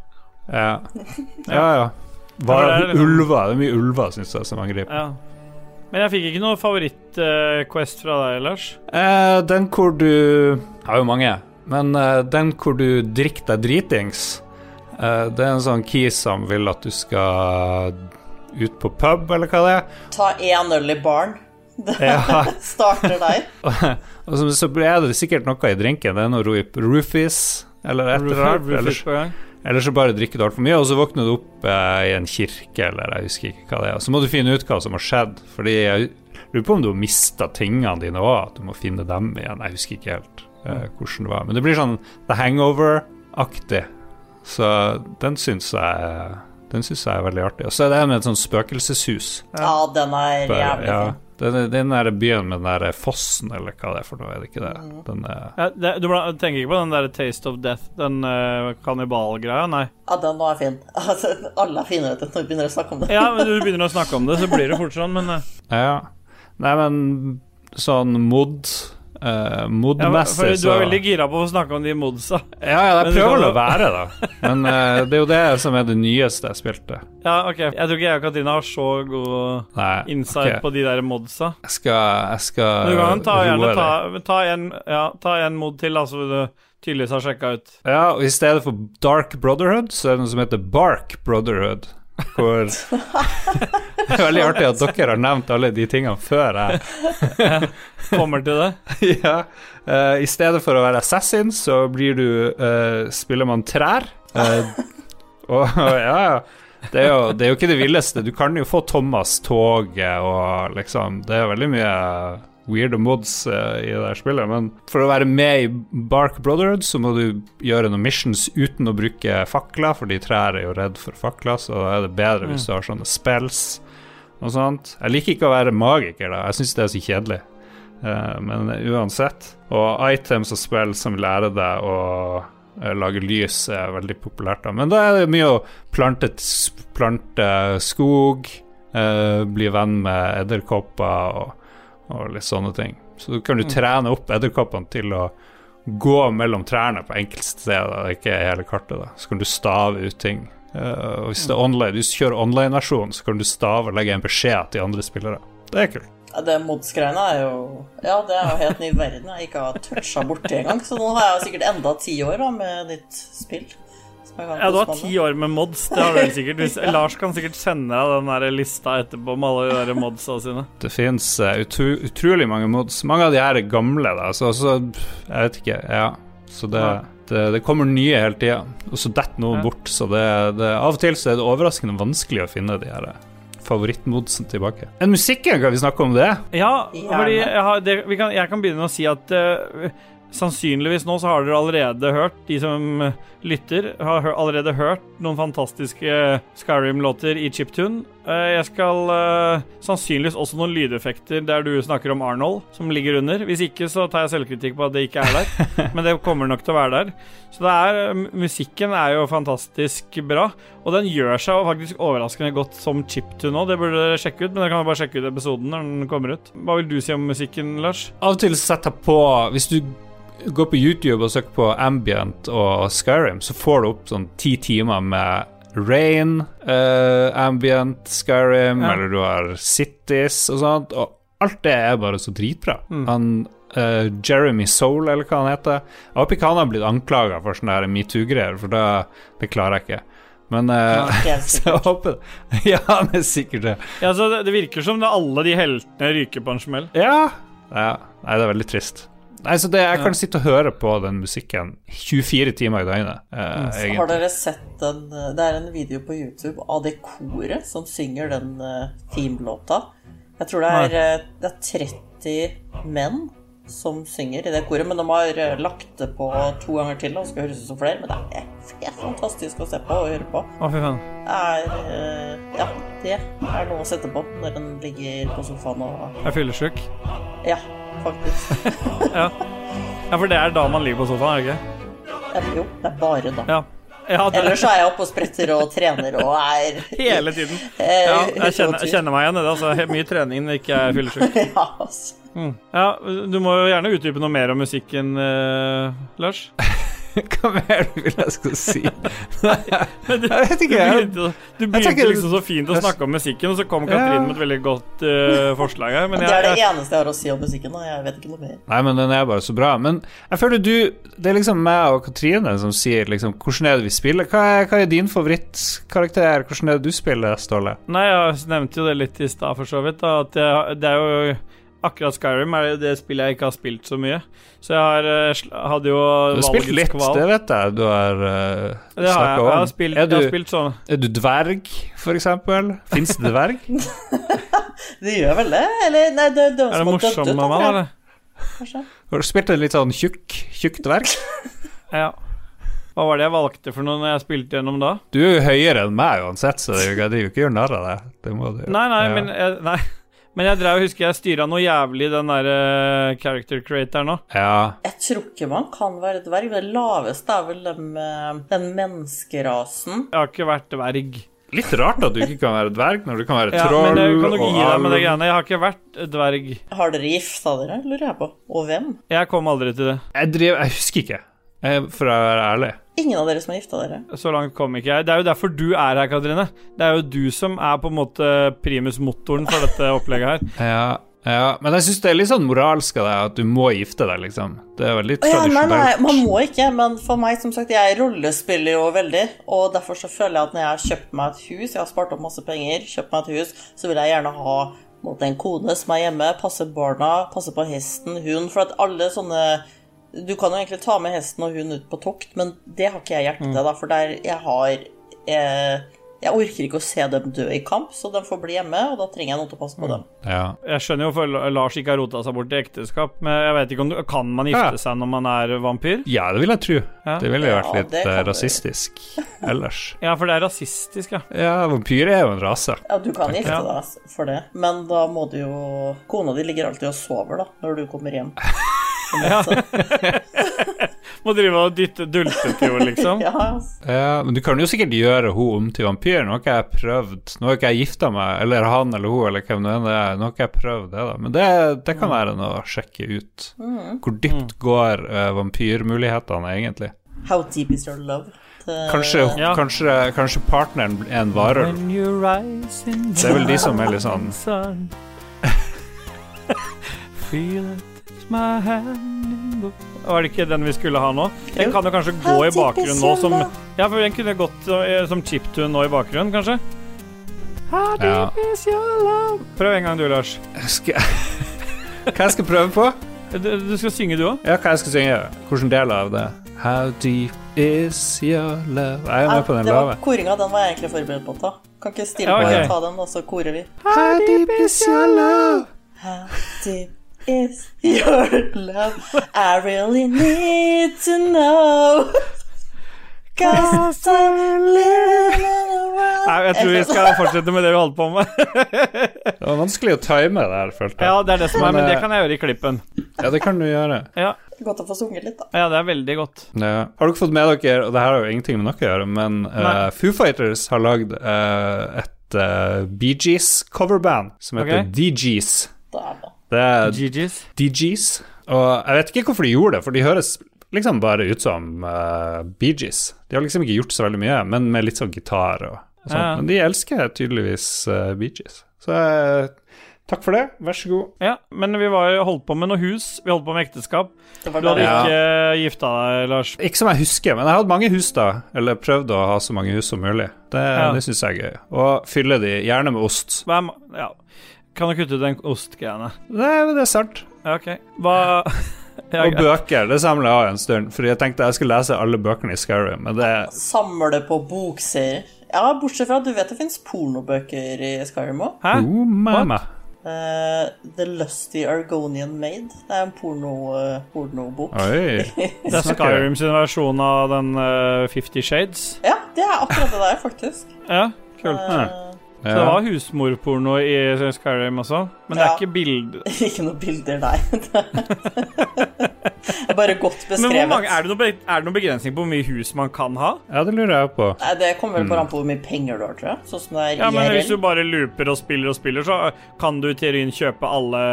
ja. ja, ja. Er liksom- ulver. Det er mye ulver, syns jeg, som angriper. ja. Men jeg fikk ikke noe favoritt-quest fra deg, Lars. Eh, den hvor du Jeg Har jo mange, men eh, den hvor du drikker deg dritings, eh, det er en sånn key som vil at du skal ut på pub, eller hva det er. Ta én øl i baren. Det Ja. starter der. Og så, så er det sikkert noe i drinken. Det er noe roofies, eller et eller annet. Eller så bare drikker du altfor mye, og så våkner du opp eh, i en kirke, eller jeg husker ikke hva det er. Så må du finne ut hva som har skjedd, fordi jeg lurer på om du har mista tingene dine òg, at du må finne dem igjen. Jeg husker ikke helt eh, hvordan det var. Men det blir sånn The Hangover-aktig. Så den syns jeg den synes jeg er veldig artig. Og så er det en med et sånt spøkelseshus. Ja, den er jævlig ja, fin. Den, den der byen med den der fossen, eller hva det er for noe, er det ikke det? Den er Ja, det, du tenker ikke på den der Taste of Death, den uh, kannibalgreia? Nei. Ja, den var fin. Altså, alle er fine vet du, når du begynner å snakke om det. Ja, men du begynner å snakke om det, så blir det fort sånn, men uh. Ja. Nei, men sånn mod uh, Ja, for du er veldig gira på å snakke om de modsa. Ja, ja, jeg prøver å være det. Men uh, det er jo det som er det nyeste jeg spilte. Ja, ok. Jeg tror ikke jeg og Katrine har så god Nei, insight okay. på de der modsa. Jeg skal, jeg skal du kan ta, gjerne ta, ta, en, ja, ta en mod til, da, så du tydeligvis har sjekka ut. Ja, og i stedet for Dark Brotherhood, så er det noe som heter Bark Brotherhood. Hvor Det er veldig artig at dere har nevnt alle de tingene før jeg Kommer til det. ja. Uh, I stedet for å være assassin, så blir du uh, Spiller man trær. Uh, og ja, ja. Det er, jo, det er jo ikke det villeste. Du kan jo få Thomas-toget og liksom Det er veldig mye weirde mods eh, i det her spillet. Men for å være med i Bark Brotherhood, så må du gjøre noen missions uten å bruke fakler, fordi trær er jo redd for fakler, så da er det bedre hvis du har sånne spells og sånt. Jeg liker ikke å være magiker, da. Jeg syns det er så kjedelig. Eh, men uansett. Og items og spill som lærer deg å eh, lage lys, er veldig populært. da Men da er det mye å plante, plante skog, bli venn med edderkopper og, og litt sånne ting. Så kan du trene opp edderkoppene til å gå mellom trærne på enkeltsteder, ikke hele kartet. da Så kan du stave ut ting. Eh, og hvis det er online, hvis du kjører online-versjon, så kan du stave og legge en beskjed til andre spillere. Det er kult. Ja, det mods-greiene er jo Ja, det er jo helt ny verden jeg ikke har toucha borti engang. Så nå har jeg sikkert enda ti år da, med ditt spill. Ja, du har ti år med mods. Det har du sikkert. Hvis, Lars kan sikkert sende deg den der lista etterpå med alle de modsa sine. Det fins utro, utrolig mange mods. Mange av de her er gamle, da, så, så jeg vet ikke. Ja. Så det, Ja. det, det kommer nye hele tida, og så detter noen Ja. bort. Så det, det, av og til så er det overraskende vanskelig å finne de her favorittmodsen tilbake. En musikken, kan vi snakke om det? Ja, fordi jeg, har, det, vi kan, jeg kan begynne med å si at uh, sannsynligvis nå så har dere allerede hørt, de som eh, lytter, har allerede hørt noen fantastiske Skyrim-låter i chiptune. Eh, jeg skal uh, sannsynligvis også noen lydeffekter der du snakker om Arnold, som ligger under. Hvis ikke så tar jeg selvkritikk på at det ikke er der, men det kommer nok til å være der. Så det er, eh, musikken er jo fantastisk bra, og den gjør seg faktisk overraskende godt som chiptune òg. Det burde dere sjekke ut, men dere kan jo bare sjekke ut episoden når den kommer ut. Hva vil du si om musikken, Lars? Av og til setter på Hvis du går på YouTube og søk på Ambient og Skyrim, så får du opp sånn ti timer med Rain, uh, Ambient, Skyrim, Ja. eller du har Cities og sånt, og alt det er bare så dritbra. Mm. Han uh, Jeremy Soul, eller hva han heter Jeg håper ikke han har blitt anklaga for sånne metoo-greier, for da, det klarer jeg ikke. Men uh, ja, så jeg håper Ja, han er sikkert det. Ja, så det, det virker som det alle de heltene ryker på en smell. Ja. ja. Nei, det er veldig trist. Nei, så det, Jeg kan Ja. sitte og høre på den musikken 24 timer i døgnet. Eh, Har dere sett den Det er en video på YouTube av det koret som synger den uh, teamlåta. Jeg tror det er, eh, det er 30 menn som synger i det koret, men de har eh, lagt det på to ganger til og skal høres ut som flere. Men det er helt fantastisk å se på og høre på. Å, fy faen. Det er uh, Ja, det er noe å sette på når en ligger på sofaen og er fyllesyk. Ja, faktisk. Ja. ja, for det er da man ligger på sofaen, er det ikke? Ja, Jo, det er bare da. Ja. ja det Ellers så er jeg oppe og spretter og trener og er hele tiden. eh, Ja, jeg kjenner, jeg kjenner meg igjen i det. Altså, mye trening når jeg ikke er fyllesyk. Ja, altså. Mm. Ja, du må jo gjerne utdype noe mer om musikken, eh, Lars. Hva mer vil jeg skal si? Men du, Jeg vet ikke. Du begynte, du begynte liksom så fint å snakke om musikken, og så kom Katrine med et veldig godt uh, forslag her. Men Det er det eneste jeg har å si om musikken. Og Jeg vet ikke noe mer. nei, men den er bare så bra. Men jeg føler du Det er liksom meg og Katrine som sier liksom hvordan er det vi spiller. Hva er, hva er din favorittkarakter? Hvordan er det du spiller, Ståle? nei, jeg nevnte jo det litt i stad, for så vidt. Da, at jeg, det er jo Akkurat Skyrim er det spillet jeg ikke har spilt så mye. Så jeg har, eh, hadde jo Du har spilt litt, kval. det vet jeg. Du har uh, Det har jeg. snakka Jeg om. har spilt, er, du, jeg har spilt sånn er du dverg, for eksempel? Fins det dverg? Det gjør vel det? Eller nei, det, det Er det morsomt med meg, eller? Kanskje. Har du spilt en litt sånn tjukk, tjukk dverg? Ja. Hva var det jeg valgte for noe når jeg spilte gjennom da? Du er jo høyere enn meg uansett, så det er jo- det er ikke gjør narr av deg. Det må du jo. Nei, nei, Ja. men jeg, nei. Men jeg drev, husker jeg styra noe jævlig den der eh, character creator nå. Ja. Jeg tror ikke man kan være dverg. Det laveste er vel den, den menneskerasen. Jeg har ikke vært dverg. litt rart at du ikke kan være dverg når du kan være troll Ja, men jeg kan gi deg med det greiene. Jeg har ikke vært dverg. Har dere gifta dere, lurer jeg på? Og hvem? Jeg kom aldri til det. Jeg, driver, jeg husker ikke, for å være ærlig. Ingen av dere som har gifta dere? Så langt kom ikke jeg. Det er jo derfor du er her, Katrine. Det er jo du som er på en måte primusmotoren for dette opplegget her. Ja, ja. Men jeg syns det er litt sånn moralsk av deg at du må gifte deg, liksom. Det er veldig Å ja, nei, nei, tradisjonelt. man må ikke, men for meg, som sagt, jeg rollespiller jo veldig, og derfor så føler jeg at når jeg har kjøpt meg et hus, jeg har spart opp masse penger, kjøpt meg et hus, så vil jeg gjerne ha en kone som er hjemme, passe barna, passe på hesten, hund, for at alle sånne Du kan jo egentlig ta med hesten og hund ut på tokt, men det har ikke jeg hjerte til, da, for der jeg har eh, Jeg orker ikke å se dem dø i kamp, så de får bli hjemme, og da trenger jeg noen til å passe på dem. Ja. Jeg skjønner jo for Lars ikke har rota seg bort i ekteskap, men jeg vet ikke om du Kan man gifte Ja. seg når man er vampyr? ja, det vil jeg tro. Ja. Det ville vært litt eh, rasistisk ellers. Ja, for det er rasistisk, ja. Ja, vampyr er jo en rase. Ja, du kan gifte deg for det, men da må du jo Kona di ligger alltid og sover, da, når du kommer hjem. ja. Må drive og dytte til jo, liksom. Ja, Ja, men du kan jo sikkert gjøre hun om til vampyr. Nå har ikke jeg prøvd Nå har ikke jeg gifta meg, eller han eller hun, eller hvem det enn er. Nå har ikke jeg prøvd det, da. Men det, det kan være noe å sjekke ut. Hvor dypt går uh, vampyrmulighetene egentlig? How deep is your love? Kanskje, Ja. kanskje, kanskje partneren er en varulv. Det er vel de som er litt sånn Var det ikke den vi skulle ha nå? Den kan jo kanskje gå i bakgrunnen nå som? Ja, for den kunne gått eh, som chiptune nå i bakgrunnen, kanskje? How deep Ja. is your love? Prøv en gang du, Lars. skal, Hva jeg skal prøve på? Du, du skal synge, du òg? Ja, hva jeg skal synge? Hvilken del av det? How deep is your love Jeg er med på den lave. Koringa, den var jeg egentlig forberedt på å ta. Kan ikke stille Ja, på ok. og ta den, og så korer vi. How deep is your love? How deep is your love? I really need to know. Cause I'm living in a world Nei, jeg tror vi skal fortsette med det vi holdt på med. Det var vanskelig å time det her, følte jeg. Ja, det er det som er, Men, det eh, kan jeg gjøre i klippen. Ja, det kan du gjøre. Ja, Godt å få sunget litt, da. ja det er veldig godt. Ja. Har dere fått med dere, og det her har jo ingenting med noe å gjøre, men uh, Foo Fighters har lagd uh, et uh, Bee Gees coverband som heter okay. DGs. Dæven. Det er DGs. DGs. Og jeg vet ikke hvorfor de gjorde det, for de høres liksom bare ut som uh, Bee Gees. De har liksom ikke gjort så veldig mye, men med litt sånn gitar og, og sånt. Ja. Men de elsker tydeligvis uh, Bee Gees. Så uh, takk for det. Vær så god. Ja, men vi var holdt på med noe hus. Vi holdt på med ekteskap. Du hadde Ja. ikke gifta deg, Lars. Ikke som jeg husker, men jeg hadde mange hus da. Eller prøvd å ha så mange hus som mulig. Det, Ja. det syns jeg er gøy. Og fylle de gjerne med ost. Hva er Ja. Kan du kutte ut den ostgreiene? Det, det er sant. Ja, OK. Hva ja, Og bøker, det samler jeg av en stund. Fordi jeg tenkte jeg skulle lese alle bøkene i Skyrim, men det Samle på bokserier. Ja, bortsett fra at du vet det fins pornobøker i Skyrim òg. Hæ? Oh, mamma. The Lusty Argonian Maid. Det er en porno, uh, pornobok. Oi. Det er Skyrim sin versjon av den uh, Fifty Shades. Ja, det er akkurat det der, faktisk. Ja, kult. Eh, Så det var husmorporno i Skyrim også, men det er Ja. ikke bilde... ikke noen bilder nei. det er bare godt Men hvor beskrevet. mange, er, det noe, er det noen begrensning på hvor mye hus man kan ha? Ja, det lurer jeg på. Nei, Det kommer vel bare an på hvor mye penger du har, tror jeg. Sånn som det er Ja, men Hvis du bare looper og spiller og spiller, så kan du i teorien kjøpe alle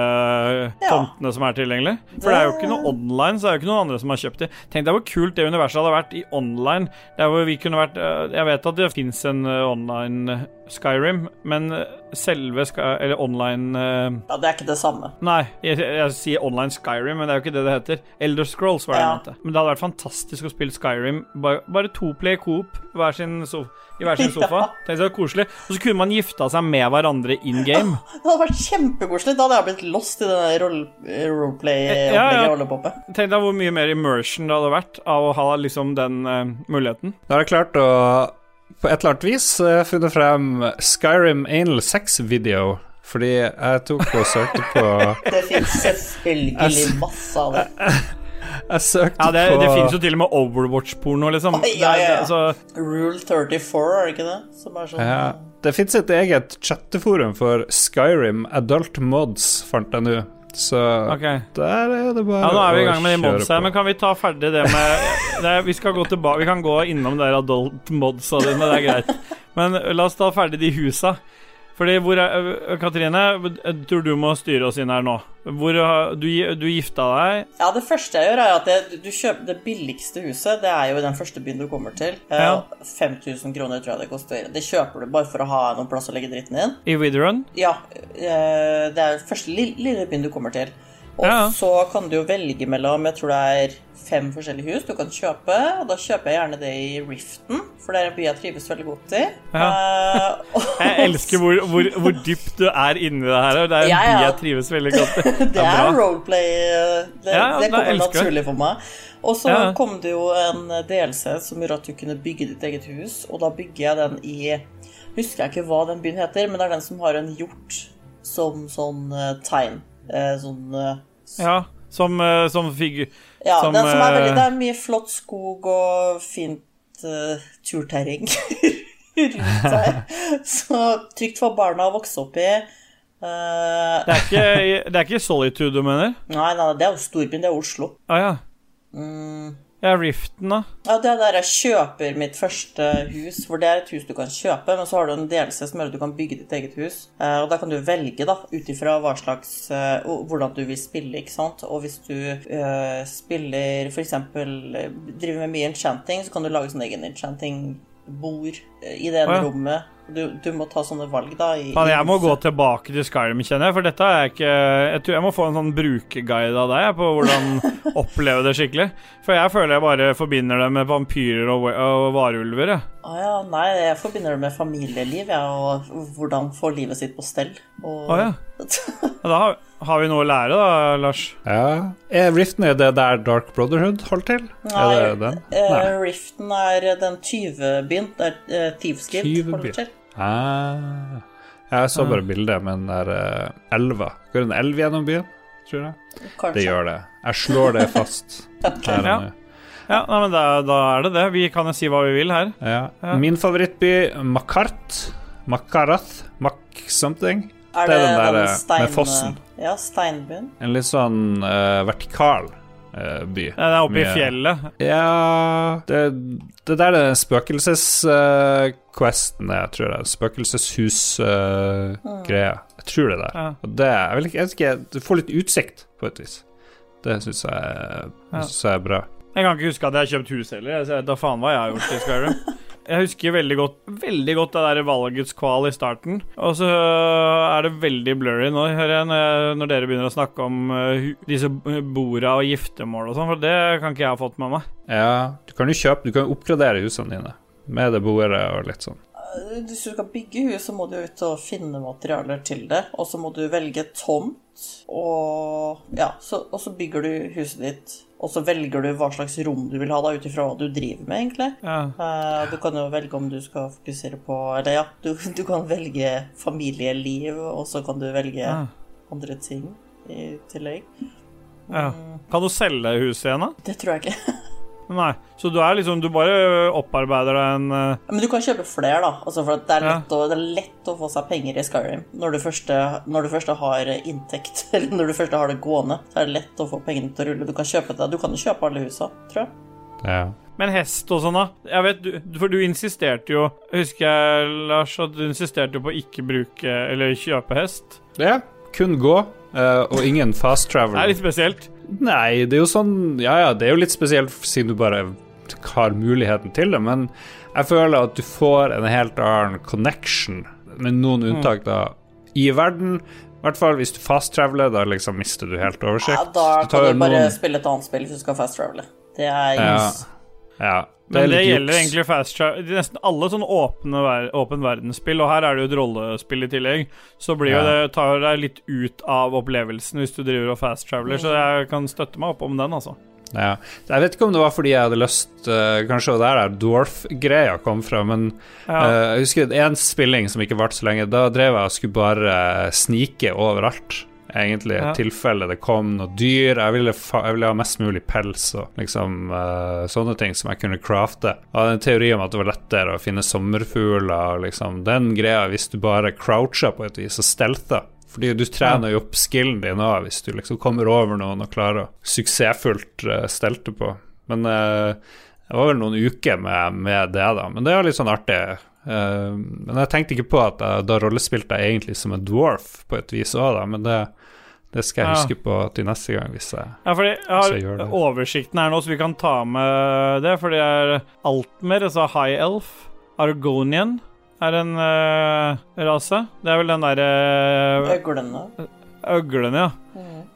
Ja. tomtene som er tilgjengelig. For det er jo ikke noe online, så det er jo ikke noen andre som har kjøpt de. Tenk deg hvor kult det universet hadde vært i online. Der hvor vi kunne vært øh, Jeg vet at det fins en øh, online Skyrim, men øh, selve Sky... Eller online uh... Ja, det er ikke det samme. Nei, jeg, jeg sier online Skyrim, men det er jo ikke det det heter. Elder Scrolls var det jeg Ja. mente. Men det hadde vært fantastisk å spille Skyrim. Bare, bare to play coop hver sin sof i hver sin sofa. Ja. Tenk så koselig. Og så kunne man gifta seg med hverandre in game. Det hadde vært kjempekoselig. Da hadde jeg blitt lost i det Ja, roleplay-opplegget ja. jeg holder på med. Tenk deg hvor mye mer immersion det hadde vært av å ha liksom den uh, muligheten. Da er det klart å på et eller annet vis funnet frem Skyrim Anal Sex Video. Fordi jeg tok og søkte på Det fins selvfølgelig masse av det. Jeg søkte Ja, det, på det finnes jo til og med Overwatch-porno, liksom. Oi, ja, ja, er- Rule 34, er det ikke det? Som er sånn ja, Det fins et eget chatteforum for Skyrim Adult Mods, fant jeg nå. Så okay. der er det bare Ja, nå er vi i gang med de kjøre modsa, men kan vi ta ferdig det med det, Vi skal gå tilbake Vi kan gå innom de adult modsa dine, det er greit. Men la oss ta ferdig de husa. Fordi hvor er øh, Katrine, jeg tror du må styre oss inn her nå. Hvor har- Du, du gifta deg Ja, det første jeg gjør, er at jeg, du kjøper det billigste huset. Det er jo den første byen du kommer til. Eh, Ja. 5000 kroner tror jeg det koster. Det kjøper du bare for å ha noen plass å legge dritten din. i Witherun. Ja, eh, det er første lille, lille byen du kommer til. Og Ja. så kan du jo velge mellom Jeg tror det er fem forskjellige hus du kan kjøpe. Og da kjøper jeg gjerne det i Riften, for det er en by jeg trives veldig godt i. Ja. Uh, Jeg elsker hvor, hvor, hvor dypt du er inni det her. Det er en Ja, by jeg trives veldig godt i. Det er er roleplay. eh, Det, det kommer naturlig for meg. Og så kom det jo en DLC som gjorde at du kunne bygge ditt eget hus, og da bygger jeg den i Husker jeg ikke hva den byen heter, men det er den som har en hjort som sånn eh, tegn. Eh, Sånn eh, Ja, som, øh, som figur... Ja, som, den som er veldig eh, Det er mye flott skog og fint uh, turterreng rundt her. Så trygt for barna å vokse opp i. Uh, Det er ikke, det er ikke Solitude du mener? nei, nei, det er jo storbyen. Det er Oslo. Ah, ja. Mm. Ja, Riften, da. Ja, det er der jeg kjøper mitt første hus, for det er et hus du kan kjøpe, men så har du en delelse som gjør at du kan bygge ditt eget hus. Eh, og da kan du velge, da, ut ifra hva slags eh, hvordan du vil spille, ikke sant. Og hvis du øh, spiller eh, driver med mye enchanting, så kan du lage sånn egen enchanting-bord eh, i det ene oh, ja. rommet. Du, du må ta sånne valg, da. I, Faen, jeg må gå tilbake til Skyrim, kjenner jeg, for dette er ikke Jeg tror jeg må få en sånn brukerguide av deg på hvordan oppleve det skikkelig. For jeg føler jeg bare forbinder det med vampyrer og, og varulver, jeg. Ah, ja, nei, jeg forbinder det med familieliv, ja, og hvordan få livet sitt på stell. Og... Ah, ja. Og Da har, har vi noe å lære, da, Lars. Ja. Er Riften er det der Dark Brotherhood holder til? Nei, er det den? Nei. Riften er den tyvebyen der uh, Thieves Guild Tyveby. holder til. Ah. Jeg så bare bildet med den der uh, elva. Går det en elv gjennom byen? Tror jeg. Kanskje. Det gjør det. Jeg slår det fast. Her og Ja. Ja, nei, men da, da er det det. Vi kan jo si hva vi vil her. Ja. Ja. Min favorittby, Makart. Makarath. Mak something. Er det det, er den der, den eh, stein, med fossen. Ja, steinbyen. En litt sånn uh, vertikal eh, by. Det er oppe i fjellet. Ja Det, det der er spøkelses-questen, jeg tror det er. Spøkelseshus-greia. jeg tror det er der. Ja. Og det jeg vil ikke, jeg vet ikke, Du får litt utsikt, på et vis. Det syns jeg, Ja. synes jeg er bra. Jeg kan ikke huske at jeg har kjøpt hus heller. Jeg vet Da faen hva jeg har gjort i Skyrim. Jeg husker veldig godt Veldig godt det der valgets kval i starten. Og så er det veldig blurry nå, hører jeg, når, jeg, når dere begynner å snakke om uh, disse borda og giftermål og sånn, for det kan ikke jeg ha fått med meg. Ja, du kan jo kjøpe Du kan oppgradere husene dine med det bordet og litt sånn. Hvis du skal bygge hus, så må du ut og finne materialer til det. Og så må du velge tomt, og ja, så, og så bygger du huset ditt. Og så velger du hva slags rom du vil ha, da, ut ifra hva du driver med, egentlig. Ja. Uh, Du kan jo velge om du skal fokusere på Eller ja, du, du kan velge familieliv, og så kan du velge Ja. andre ting i tillegg. Ja. Kan du selge huset igjen, da? Det tror jeg ikke. Nei. Så du er liksom Du bare opparbeider deg en uh... Men du kan kjøpe flere, da. Altså for det, er Ja. å, det er lett å få seg penger i Skyrim. Når du først, når du først har inntekt, eller når du først har det gående, så er det lett å få pengene til å rulle. Du kan kjøpe det. Du kan jo kjøpe alle husa, tror jeg. Ja. Men hest og sånn, da? Jeg vet, du, For du insisterte jo Husker jeg, Lars, at du insisterte på å ikke bruke eller kjøpe hest? ja. Kun gå, eh, og ingen fast travel. Det er litt spesielt. Nei, det er jo sånn Ja ja, det er jo litt spesielt siden du bare har muligheten til det, men jeg føler at du får en helt annen connection, med noen unntak, da, i verden. I hvert fall hvis du fast-traveler, da liksom mister du helt oversikt. Ja, da kan du bare noen- spille et annet spill hvis du skal fast travele. Det er ja, juks. Det Men er det gjelder egentlig fast travel Nesten alle sånne åpne ver åpen verdensspill, og her er det jo et rollespill i tillegg, så blir jo Ja. det, tar deg litt ut av opplevelsen hvis du driver og fast traveler, så jeg kan støtte meg opp om den, altså. Ja. Jeg vet ikke om det var fordi jeg hadde lyst uh, Kanskje det var der dwarf-greia kom fra, men Ja. uh, jeg husker en spilling som ikke varte så lenge. Da drev jeg og skulle bare snike overalt. Egentlig, i Ja. tilfelle det kom noe dyr. Jeg ville, jeg ville ha mest mulig pels og liksom uh, sånne ting som jeg kunne crafte. Jeg hadde en teori om at det var lettere å finne sommerfugler og liksom den greia hvis du bare croucha på et vis og stelta. Fordi du trener jo opp skillen din òg, hvis du liksom kommer over noen og klarer å suksessfullt uh, stelte på. Men uh, det var vel noen uker med, med det, da. Men det jo litt sånn artig. Uh, men jeg tenkte ikke på at jeg, da rollespilte jeg egentlig som en dwarf på et vis òg, da. Men det, det skal jeg Ja. huske på til neste gang, hvis jeg Ja, fordi jeg Så gjør har det. oversikten her nå, så vi kan ta med det. For det er Altmer, altså High Elf. Argonian er en uh, rase. Det er vel den derre Øglene. øglene, ja.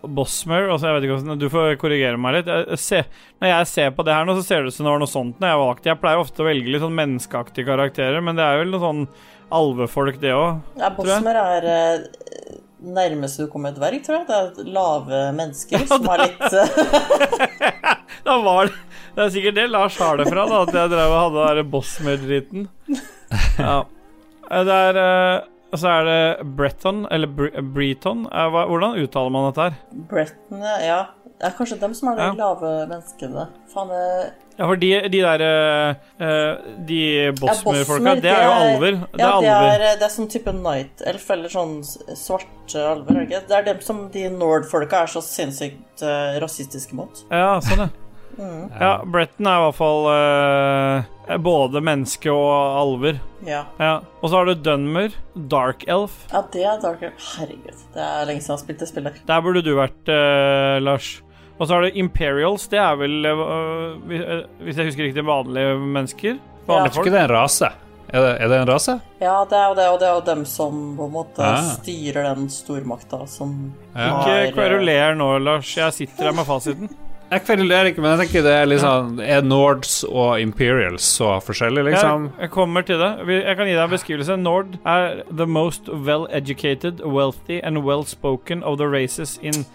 Bosmer altså jeg vet ikke hvordan, Du får korrigere meg litt. Jeg, jeg ser, når jeg ser på det her nå, så ser det ut som det var noe sånt når jeg valgte. Jeg pleier ofte å velge litt sånn menneskeaktige karakterer, men det er vel noe sånn alvefolk, det òg. Ja, Bosmer er eh, nærmeste du kommer et dverg, tror jeg. Det er lave mennesker som har litt eh, Da var det Det er sikkert det Lars har det fra, da, at jeg drev og hadde den der Bosmer-driten. Ja. Eh, Det er eh, Så er det Breton, eller Br Breton. Hvordan uttaler man dette her? Breton Ja. Det er kanskje dem som er de Ja. lave menneskene. Faen, eh, Ja, for de, de der eh, eh, De Bosmer-folka, ja, det er jo alver. Det ja, er det er, det er sånn type night elf, eller sånn svarte alver. er det ikke? Det er dem som de Nord-folka er så sinnssykt uh, rasistiske mot. Ja, sånn, ja. Mm. Ja, Bretton er i hvert fall eh, både menneske og alver. Ja. Ja. Og så har du Dunmer, Dark Elf. ja, det er Dark Elf. Herregud, det er lenge siden jeg har spilt det spillet. Der burde du vært, eh, Lars. Og så er det Imperials. Det er vel, eh, hvis- eh, jeg husker riktig, vanlige mennesker? Ja. Vanlige Jeg tror folk? ikke det er en rase. Er det, er det en rase? Ja, det er jo det, og det er jo dem som på en måte ja. styrer den stormakta som Ja. Ikke har, kveruler nå, Lars. Jeg sitter her med fasiten. Jeg kverulerer ikke, men jeg tenker det er litt sånn Er Nords og Imperials så forskjellige, liksom? Jeg, jeg kommer til det. Jeg kan gi deg en beskrivelse. Nord er the most well-educated, wealthy and well-spoken of the races in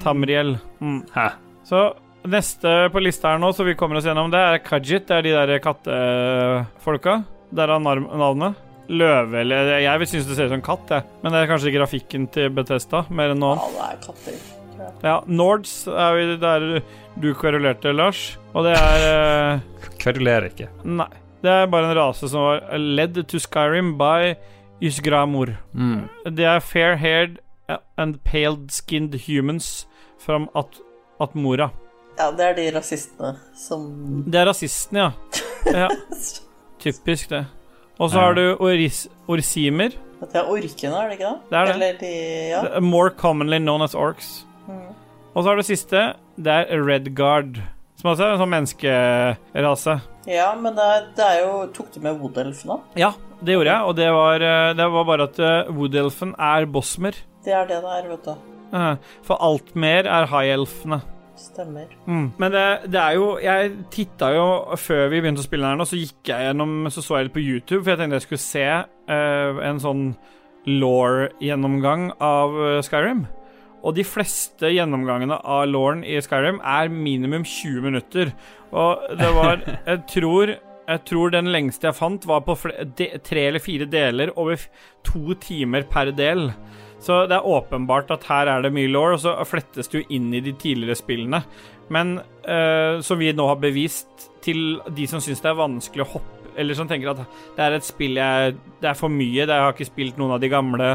Tamriel. Mm. Hæ? Så neste på lista her nå, så vi kommer oss gjennom, det er Kajit. Det er de der kattefolka. Der er navnet. Løve eller Jeg vil synes det ser ut som katt, jeg. Men det er kanskje grafikken til Betesta mer enn noe annet. det er katter. Ja, Nords er jo der du kverulerte, Lars. Og det er eh, Kverulerer ikke. Nei. Det er bare en rase som var led to Skyrim by Ysgramor. Mm. Det er fair-haired and pale-skinned humans from At Atmora. Ja, det er de rasistene som Det er rasistene, ja. ja. Typisk, det. Og så Ja. har du Oris Orsimer. Det er orkene, er det ikke det? Det er det. Eller de Ja. More commonly known as orcs. Mm. Og så har du siste. Det er Red Guard. Som også er en sånn menneskerase. ja, men det er, det er jo Tok du med Woodelfen òg? Ja, det gjorde jeg, og det var, eh, det var bare at eh, Woodelfen er Bosmer. Det er det det er, vet du. Eh, For alt mer er high-elfene. Stemmer. Mm. Men det, det er jo Jeg titta jo Før vi begynte å spille her nå, så gikk jeg gjennom Så så jeg litt på YouTube, for jeg tenkte jeg skulle se uh, en sånn law-gjennomgang av Skyrim. Og de fleste gjennomgangene av Lauren i Skyrim er minimum 20 minutter. Og det var Jeg tror jeg tror den lengste jeg fant, var på de, tre eller fire deler over to timer per del. Så det er åpenbart at her er det mye law, og så flettes det jo inn i de tidligere spillene. Men uh, som vi nå har bevist til de som syns det er vanskelig å hoppe Eller som tenker at det er et spill jeg Det er for mye, jeg har ikke spilt noen av de gamle,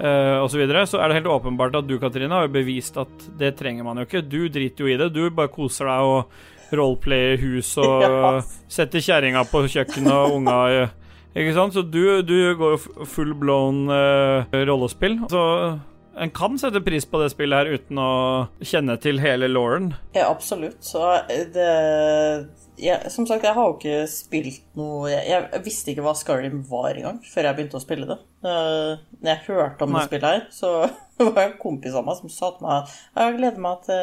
uh, osv., så, videre, så er det helt åpenbart at du, Katrine, har jo bevist at det trenger man jo ikke. Du driter jo i det. Du bare koser deg og roleplayer hus og Ja. setter kjerringa på kjøkkenet og unga eh, Ikke sant? Så du, du går jo full blown uh, rollespill. Så en kan sette pris på det spillet her uten å kjenne til hele Lauren. Ja, absolutt. Så det ja, Som sagt, jeg har jo ikke spilt noe Jeg, jeg visste ikke hva Skyrim var engang før jeg begynte å spille det. Uh, når jeg hørte om Nei. det spillet her, så var jeg en kompis av meg som sa til meg Jeg gleder meg til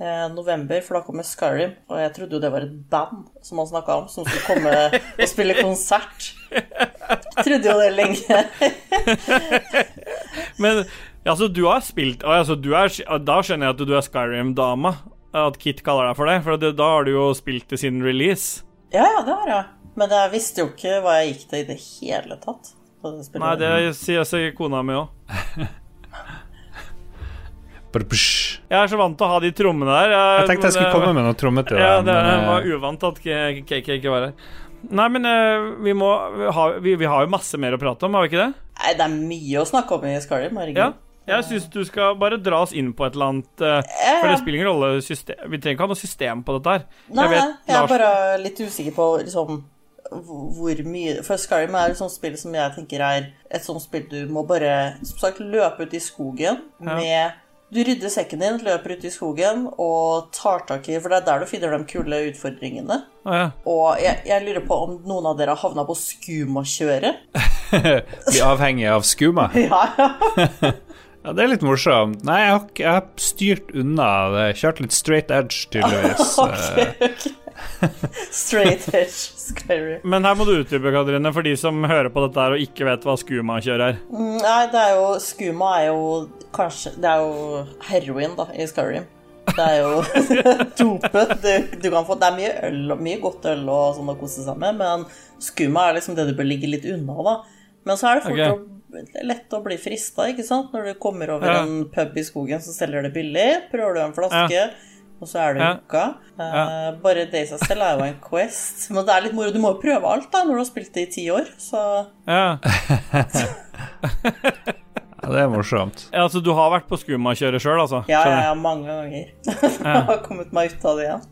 eh, november, for da kommer Skyrim. Og jeg trodde jo det var et band som han snakka om, som skulle komme og spille konsert. Jeg trodde jo det lenge. Men altså, du har spilt å, altså, du er, Da skjønner jeg at du er Skyrim-dama. At Kit kaller deg for det. For det, da har du jo spilt til sin release. Ja, ja, det har jeg. Men jeg visste jo ikke hva jeg gikk til i det hele tatt. det. Nei, det sier seg kona mi òg. Jeg er så vant til å ha de trommene der. Jeg tenkte jeg skulle komme med noen trommer til deg. Ja, det men, var eh, uvant at KK ikke var her. Nei, men eh, vi må vi har, vi, vi har jo masse mer å prate om, har vi ikke det? Nei, det er mye å snakke om i Skyrim, herregud. Ja. Jeg syns du skal bare dra oss inn på et eller annet eh, For det spiller ingen rolle system, Vi trenger ikke ha noe system på dette her. Nei, Jeg vet, jeg er Lars- bare litt usikker på liksom hvor mye For Skyrim er et sånt spill som jeg tenker er et sånt spill du må bare som sagt løpe ut i skogen med Du rydder sekken din, løper ut i skogen og tar tak i For det er der du finner de kule utfordringene. Ja. Og jeg, jeg lurer på om noen av dere har havna på skumakjøret? Bli avhengig av skuma. Ja, ja. Ja, det er litt morsomt. Nei, jeg har, ikke- jeg har styrt unna det. Kjørt litt straight edge, tydeligvis. Eh, Straight edge Skyrim. Men her må du utdype, Katrine, for de som hører på dette her og ikke vet hva skuma kjører. Mm, Nei, det er jo Skuma er jo kanskje Det er jo heroin, da, i Skyrim. Det er jo dope du, du kan få. Det er mye øl, mye godt øl og sånn å kose seg med, men skuma er liksom det du bør ligge litt unna, da. Men så er det fort okay. å, lett å bli frista, ikke sant? Når du kommer over Ja. en pub i skogen som selger det billig, prøver du en flaske, og så er du Ja. hooka. Eh, bare det i seg selv er jo en quest. Men det er litt moro. Du må jo prøve alt, da, når du har spilt det i ti år, så Ja. ja, det er morsomt. Ja, Altså, du har vært på skumakjøret sjøl, altså? Ja, ja, ja, mange ganger. Jeg har kommet meg ut av det igjen.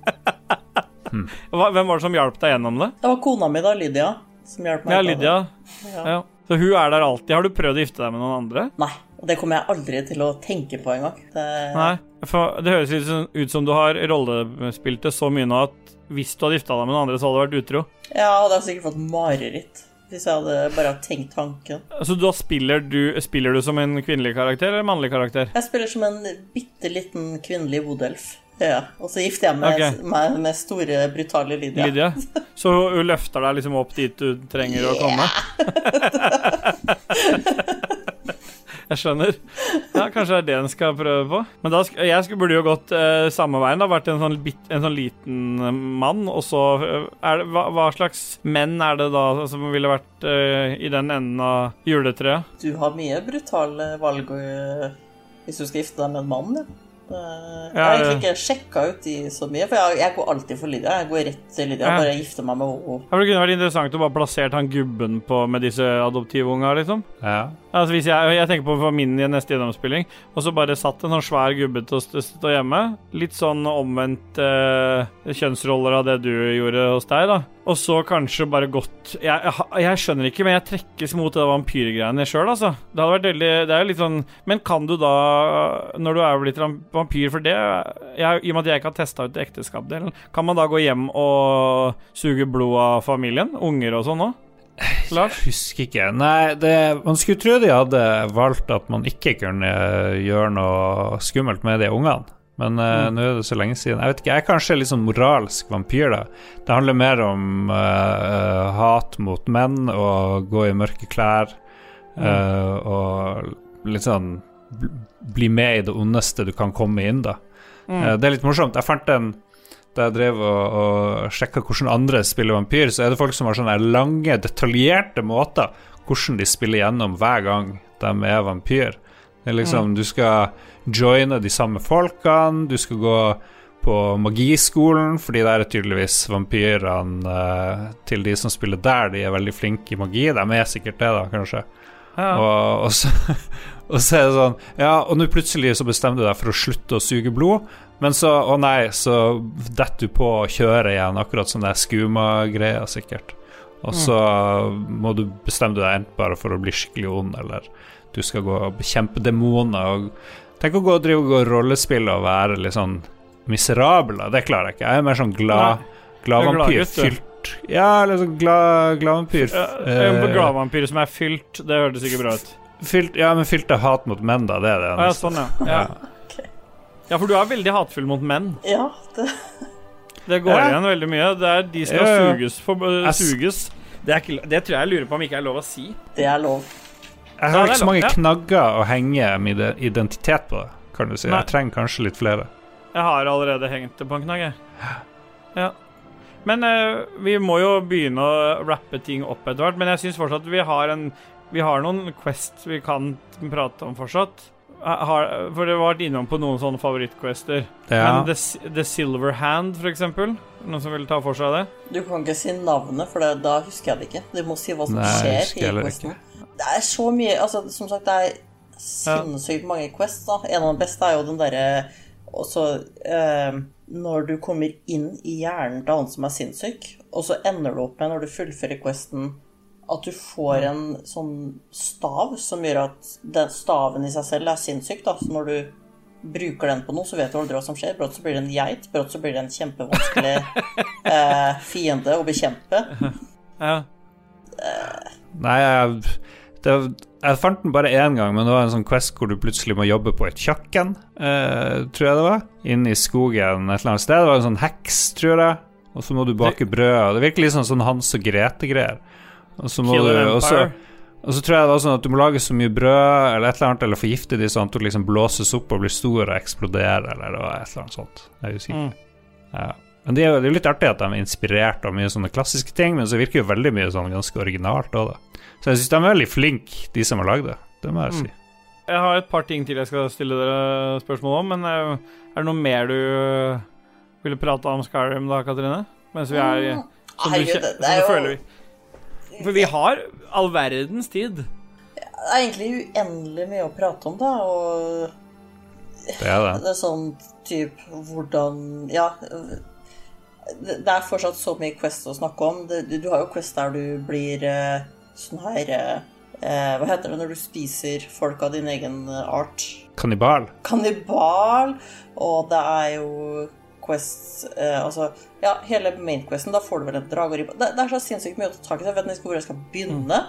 Hvem var det som hjalp deg gjennom det? Det var kona mi da, Lydia, som hjalp meg Ja. Lydia. Ja. Så hun er der alltid. Har du prøvd å gifte deg med noen andre? Nei, og det kommer jeg aldri til å tenke på engang. Det... Nei. For det høres litt sånn ut som du har rollespilt det så mye nå at hvis du hadde gifta deg med noen andre, så hadde du vært utro. Ja, og det har sikkert fått mareritt hvis jeg hadde bare tenkt tanken. Så da spiller du, spiller du som en kvinnelig karakter eller mannlig karakter? Jeg spiller som en bitte liten kvinnelig vodelf. Ja, og så gifter jeg meg okay. med, med store, brutale Lydia. Lydia. Så hun løfter deg liksom opp dit du trenger å komme? Jeg skjønner. Ja, Kanskje det er det en skal prøve på. Men da jeg skulle, burde jo gått eh, samme veien. da, Vært en sånn, bit, en sånn liten eh, mann. Og så eh, er det, hva, hva slags menn er det da som ville vært eh, i den enden av juletreet? Du har mye brutale valg øh, hvis du skal gifte deg med en mann, ja. Jeg har egentlig ikke sjekka ut de så mye, for jeg, jeg går alltid for Lydia. Jeg går rett til Lydia, Ja. bare gifter meg med henne. Ja, Det kunne vært interessant å bare plassert han gubben på med disse adoptivunga, liksom. Ja. Altså hvis jeg, jeg tenker på for min neste gjennomspilling, og så bare satt en sånn svær gubbe til å stå hjemme. Litt sånn omvendt eh, kjønnsroller av det du gjorde hos deg, da. Og så kanskje bare gått jeg, jeg, jeg skjønner ikke, men jeg trekkes mot det vampyrgreiene sjøl, altså. Det hadde vært veldig Det er jo litt sånn Men kan du da, når du er blitt vampyr for det jeg, I og med at jeg ikke har testa ut ekteskapsdelen, kan man da gå hjem og suge blod av familien? Unger og sånn òg? Lars? Husker ikke. Nei, det, man skulle tro de hadde valgt at man ikke kunne gjøre noe skummelt med de ungene. Men eh, nå er det så lenge siden. Jeg vet ikke, jeg er kanskje litt sånn moralsk vampyr, da. Det handler mer om uh, hat mot menn og gå i mørke klær eh, og litt sånn bli med i det ondeste du kan komme inn, da. Eh, det er litt morsomt. Jeg fant en da jeg drev og, og sjekka hvordan andre spiller vampyr, så er det folk som har sånne lange, detaljerte måter hvordan de spiller gjennom hver gang de er vampyr. Det er liksom, Du skal joine de samme folkene, du skal gå på magiskolen, fordi der er tydeligvis vampyrene eh, til de som spiller der, de er veldig flinke i magi. De er sikkert det, da, kanskje. Ja. Og, og, så, og så er det sånn Ja, og nå plutselig så bestemmer du deg for å slutte å suge blod, men så, å nei, så detter du på å kjøre igjen, akkurat som det skuma-greia, sikkert. Og så må du bestemme deg enten bare for å bli skikkelig ond, eller du skal gå og bekjempe demoner. Og tenk å gå og drive og gå rollespill og være litt sånn miserabel. Det klarer jeg ikke. Jeg er mer sånn glad, glad er vampyr. Fylt Ja, eller sånn glad, glad vampyr. Ja, Eh, gladvampyr som er fylt, det hørtes ikke bra ut. Fylt, ja, men fylt av hat mot menn, da. Det er det. Ah, ja, sånn, ja. ja. Ja, for du er veldig hatefull mot menn. Ja, det, Det går Ja. igjen veldig mye. Det er, de skal Ja, ja. suges for uh, suges. Det, er ikke, det tror jeg jeg lurer på om ikke er lov å si. det er lov. Jeg har ikke så mange ja. knagger å henge min identitet på, kan du si. Nei. Jeg trenger kanskje litt flere. Jeg har allerede hengt det på en knagg, jeg. Ja. Men uh, vi må jo begynne å rappe ting opp etter hvert. Men jeg syns fortsatt vi har en Vi har noen Quest vi kan prate om fortsatt. Har, for det var vært innom på noen sånne favorittquester. Ja. Men The, The Silver Hand, for eksempel. Noen som vil ta for seg det? Du kan ikke si navnet, for det, da husker jeg det ikke. Du må si hva som Nei, skjer i. Det er så mye Altså, som sagt, det er sinnssykt mange quests. da. En av de beste er jo den derre også, eh, Når du kommer inn i hjernen til han som er sinnssyk, og så ender du opp med, når du fullfører questen, at du får en sånn stav som gjør at den staven i seg selv er sinnssyk. da. Så når du bruker den på noe, så vet du aldri hva som skjer. Brått så blir det en geit, brått så blir det en kjempevanskelig eh, fiende å bekjempe. Ja. Nei, jeg, det, jeg fant den bare én gang, men det var en sånn quest hvor du plutselig må jobbe på et kjøkken, eh, tror jeg det var. Inne i skogen et eller annet sted. Det var en sånn heks, tror jeg. Og så må du bake brød. Det virker litt sånn, sånn Hans og Grete-greier. Og så må du og så- og så tror jeg det var sånn at du må lage så mye brød eller et eller annet, eller forgifte de sånn at du liksom blåses opp og blir stor og eksploderer, eller det var et eller annet sånt. Jeg er usikker. Mm. Ja. Men det er jo litt artig at de er inspirert av mye sånne klassiske ting, men så virker jo veldig mye sånn ganske originalt òg, da. Så jeg syns de er veldig flinke, de som har lagd det. Det må jeg si. Jeg har et par ting til jeg skal stille dere spørsmål om, men eh, er det noe mer du eh, ville prate om Skyrim da, Katrine? Mens vi er i- som du, Herregud, det, det er jo For vi har all verdens tid. Det er egentlig uendelig mye å prate om, da, og Det er det. det er sånn type hvordan Ja. Det er fortsatt så mye Quest å snakke om. Du- har jo Quest der du blir eh, sånn her eh, eh, Hva heter det når du spiser folk av din egen art? Kannibal. Kannibal. Og det er jo Quest eh, Altså, ja, hele mainquesten. Da får du vel en drage. Det, det er så sinnssykt mye å ta tak i. Jeg vet ikke hvor jeg skal begynne.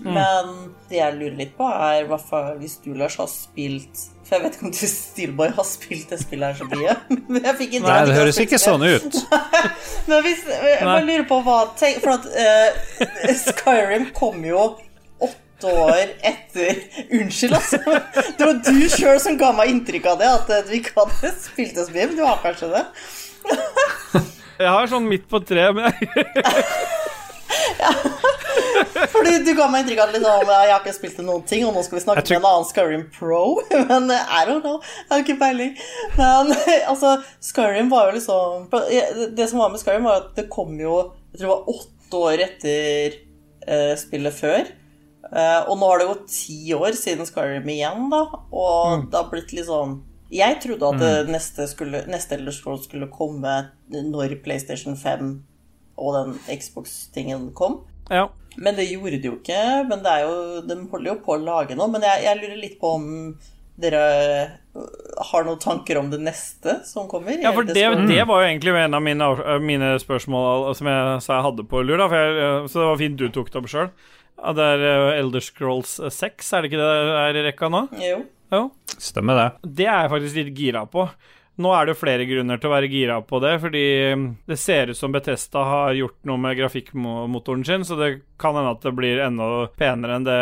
Men det jeg lurer litt på, er hvert fall hvis du, Lars, har spilt For jeg vet ikke om du, Steelboy, har spilt det spillet her så mye. Men jeg fikk Nei, det høres ikke sånn ut. Men hvis, jeg bare lurer på hva tenk, For at eh, Skyrim kom jo åtte år etter Unnskyld, altså. Det var du sjøl som ga meg inntrykk av det, at vi ikke hadde spilt oss mye. Men du har kanskje det? Jeg har sånn midt på treet, men jeg, Fordi du ga meg inntrykk av at liksom, jeg har ikke spilt det noen ting, og nå skal vi snakke tror- med en annen Skyrim Pro. Men eh, I don't know. Jeg har ikke peiling. Men altså, Skyrim var jo liksom Det som var med Skyrim, var at det kom jo Jeg tror det var åtte år etter eh, spillet før. Eh, og nå har det gått ti år siden Skyrim igjen, da. Og det har blitt litt sånn Jeg trodde at det neste, skulle, neste Elder Scrolls skulle komme når PlayStation 5 og den Xbox-tingen kom. ja. Men det gjorde de jo ikke. Men det er jo, de holder jo på å lage noe. Men jeg, jeg lurer litt på om dere øh, har noen tanker om det neste som kommer? Ja, for det, det var jo egentlig en av mine, mine spørsmål som jeg sa jeg hadde på lur, da. For jeg, eh, så det var fint du tok det opp sjøl. Det er eh, Elder Scrolls 6, er det ikke det er i rekka nå? Jo. Jo. Stemmer det. Det er jeg faktisk litt gira på. Nå er det jo flere grunner til å være gira på det, fordi mm, det ser ut som Betesta har gjort noe med grafikkmotoren sin, så det kan hende at det blir enda penere enn det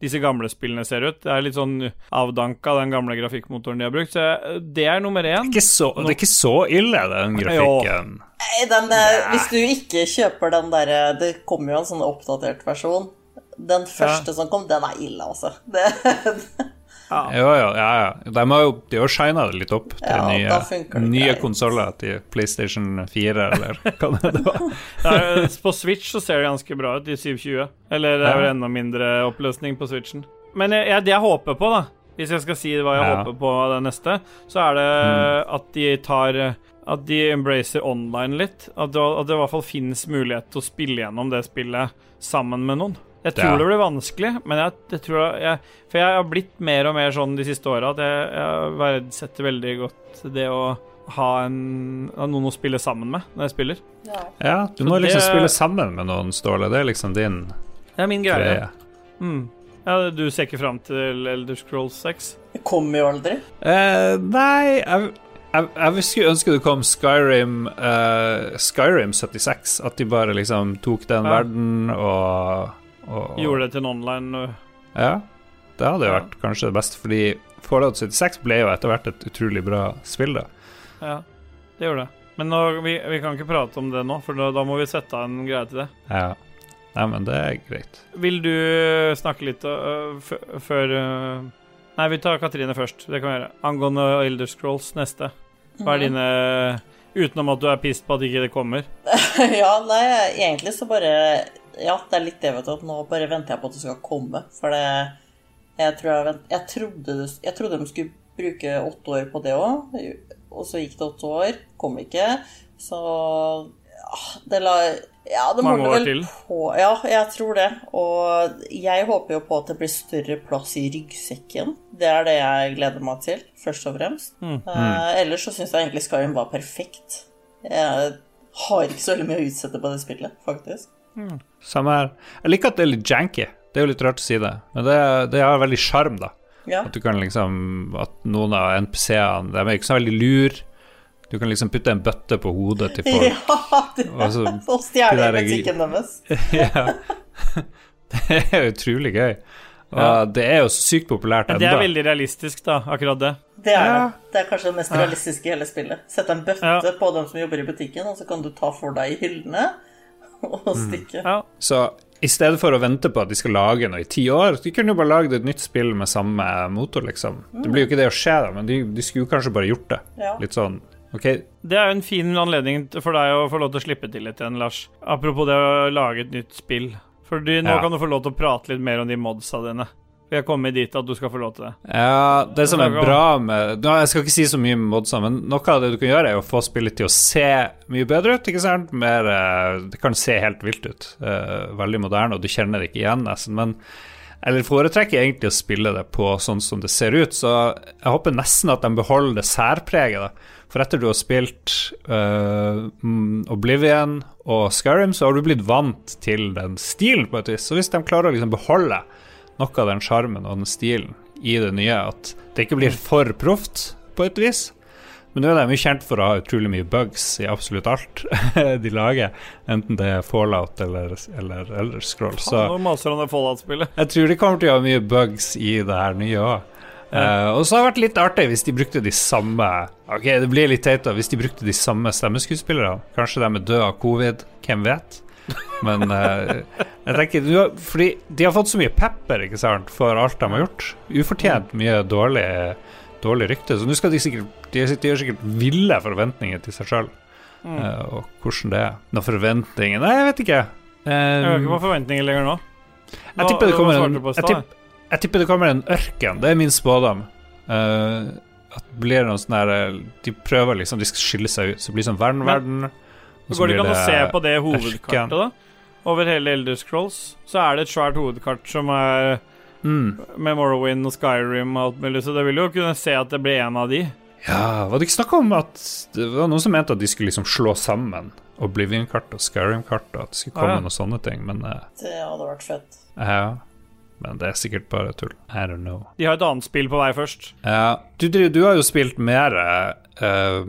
disse gamle spillene ser ut. Det er litt sånn avdanka, den gamle grafikkmotoren de har brukt. Så det er nummer én. Ikke så, det er ikke så ille, den grafikken. Nei, Den, øh, hvis du ikke kjøper den derre Det kommer jo en sånn oppdatert versjon. Den første som kom, den er ille, altså. Det, Jo, jo, ja, ja. De har jo, de har shina det litt opp til Ja, nye, det nye konsoller, til PlayStation 4, eller hva det var. Det på Switch så ser det ganske bra ut i 720. Eller det er vel enda mindre oppløsning på Switchen. Men jeg, jeg, det jeg håper på, da, hvis jeg skal si hva jeg Ja. håper på av det neste, så er det at de tar At de embracer online litt. At det, at det i hvert fall finnes mulighet til å spille gjennom det spillet sammen med noen. Jeg tror Ja. det blir vanskelig, men jeg, jeg tror jeg, For jeg har blitt mer og mer sånn de siste åra at jeg, jeg verdsetter veldig godt det å ha, en, ha noen å spille sammen med når jeg spiller. ja. Ja, du Så må liksom det- spille sammen med noen, Ståle. Det er liksom din Det er min greie. greie. Mm. Ja, du ser ikke fram til Elder Scrolls 6? Det kommer jo aldri. Uh, nei, jeg, jeg, jeg skulle ønske det kom Skyrim uh, Skyrim 76. At de bare liksom tok den Ja. verden og, og Gjorde det til en online Ja. Det hadde Ja. vært kanskje det beste, fordi Fallout 76 ble jo etter hvert et utrolig bra spill, da. Ja, det gjorde det. Men nå, vi, vi kan ikke prate om det nå, for da, da må vi sette av en greie til det. Ja. Nei, men det er greit. Vil du snakke litt uh, f- før uh, Nei, vi tar Katrine først. Det kan vi gjøre. Angående Elder Scrolls neste. Hva er dine Utenom at du er pissed på at ikke det kommer. ja, nei, egentlig så bare Ja, det er litt det, vet du. At nå bare venter jeg på at det skal komme. For det Jeg, tror jeg, vent- jeg, trodde, det- jeg trodde de skulle bruke åtte år på det òg, og så gikk det åtte år. Kom ikke. Så ja, det la Ja, det Mange år til. på Ja, jeg tror det. Og jeg håper jo på at det blir større plass i ryggsekken. Det er det jeg gleder meg til, først og fremst. Mm. Eh, ellers så syns jeg egentlig Skyrim var perfekt. Jeg har ikke så veldig mye å utsette på det spillet, faktisk. Samme her. Jeg liker at det er litt janky. Det er jo litt rart å si det, men det, det har veldig sjarm, da. Ja. At du kan liksom At noen av NPC-ene De er ikke så veldig lur. Du kan liksom putte en bøtte på hodet til folk. Ja, det Og så- og stjele butikken deres. ja. Det er utrolig gøy. Og Ja. det er jo sykt populært ennå. det er veldig realistisk, da, akkurat det. Det er Ja. det. Det er kanskje det mest realistiske i hele spillet. Sette en bøtte Ja. på dem som jobber i butikken, og så kan du ta for deg i hyllene og Mm. Ja. Så i stedet for å vente på at de skal lage noe i ti år, de kunne jo bare lagd et nytt spill med samme motor, liksom. Det blir jo ikke det å skje, da, men de, de skulle kanskje bare gjort det. Ja. Litt sånn OK, Det er jo en fin anledning for deg å få lov til å slippe til litt igjen, Lars. Apropos det å lage et nytt spill. Fordi nå Ja. kan du få lov til å prate litt mer om de modsa dine. Vi har kommet dit at du skal få lov til det. Ja, det som er bra med Jeg skal ikke si så mye med modsa, men noe av det du kan gjøre, er å få spillet til å se mye bedre ut. ikke sant? Mer, eh, det kan se helt vilt ut. eh, veldig moderne, og du kjenner det ikke igjen, nesten. Men eller foretrekker egentlig å spille det på sånn som det ser ut, så jeg håper nesten at de beholder det særpreget. da. For etter du har spilt mm, Oblivion og Skyrim, så har du blitt vant til den stilen på et vis. Så hvis de klarer å liksom beholde noe av den sjarmen og den stilen i det nye, at det ikke blir for proft på et vis. Men nå er de jo kjent for å ha utrolig mye bugs i absolutt alt de lager, enten det er Fallout eller, eller eller Scroll. Så jeg tror de kommer til å ha mye bugs i det her nye òg. og så har det vært litt artig hvis de brukte de samme Ok, det blir litt teit da hvis de brukte de samme stemmeskuespillerne. Kanskje de er døde av covid, hvem vet? Men uh, jeg tenker du har, Fordi de har fått så mye pepper ikke sant, for alt de har gjort. Ufortjent mye dårlig, dårlig rykte. Så nå skal de sikkert De har sikkert ville forventninger til seg sjøl. og hvordan det er. Noen forventninger Nei, jeg vet ikke. Jeg har Um, ikke på forventninger lenger nå. jeg tipper det kommer en, jeg, tipper, jeg tipper det kommer en ørken. Det er min spådom. Uh, at det blir noe sånn der eh, De prøver liksom De skal skille seg ut. Så det blir sånn vernverden. og så Går det ikke an å se på det hovedkartet, da? Over hele Elder Scrolls så er det et svært hovedkart som er Mm. med Morrowind og Skyrim og alt mulig, så det vil jo kunne se at det blir en av de. Ja, var det ikke snakk om at Det var noen som mente at de skulle liksom slå sammen Oblivion-kart og Skyrim-kart, og at det skulle komme Ah, ja. noen sånne ting, men uh, Det hadde vært fett. ja. Men det er sikkert bare tull. I don't know. De har et annet spill på vei først. Ja, du, du, du har jo spilt mer uh,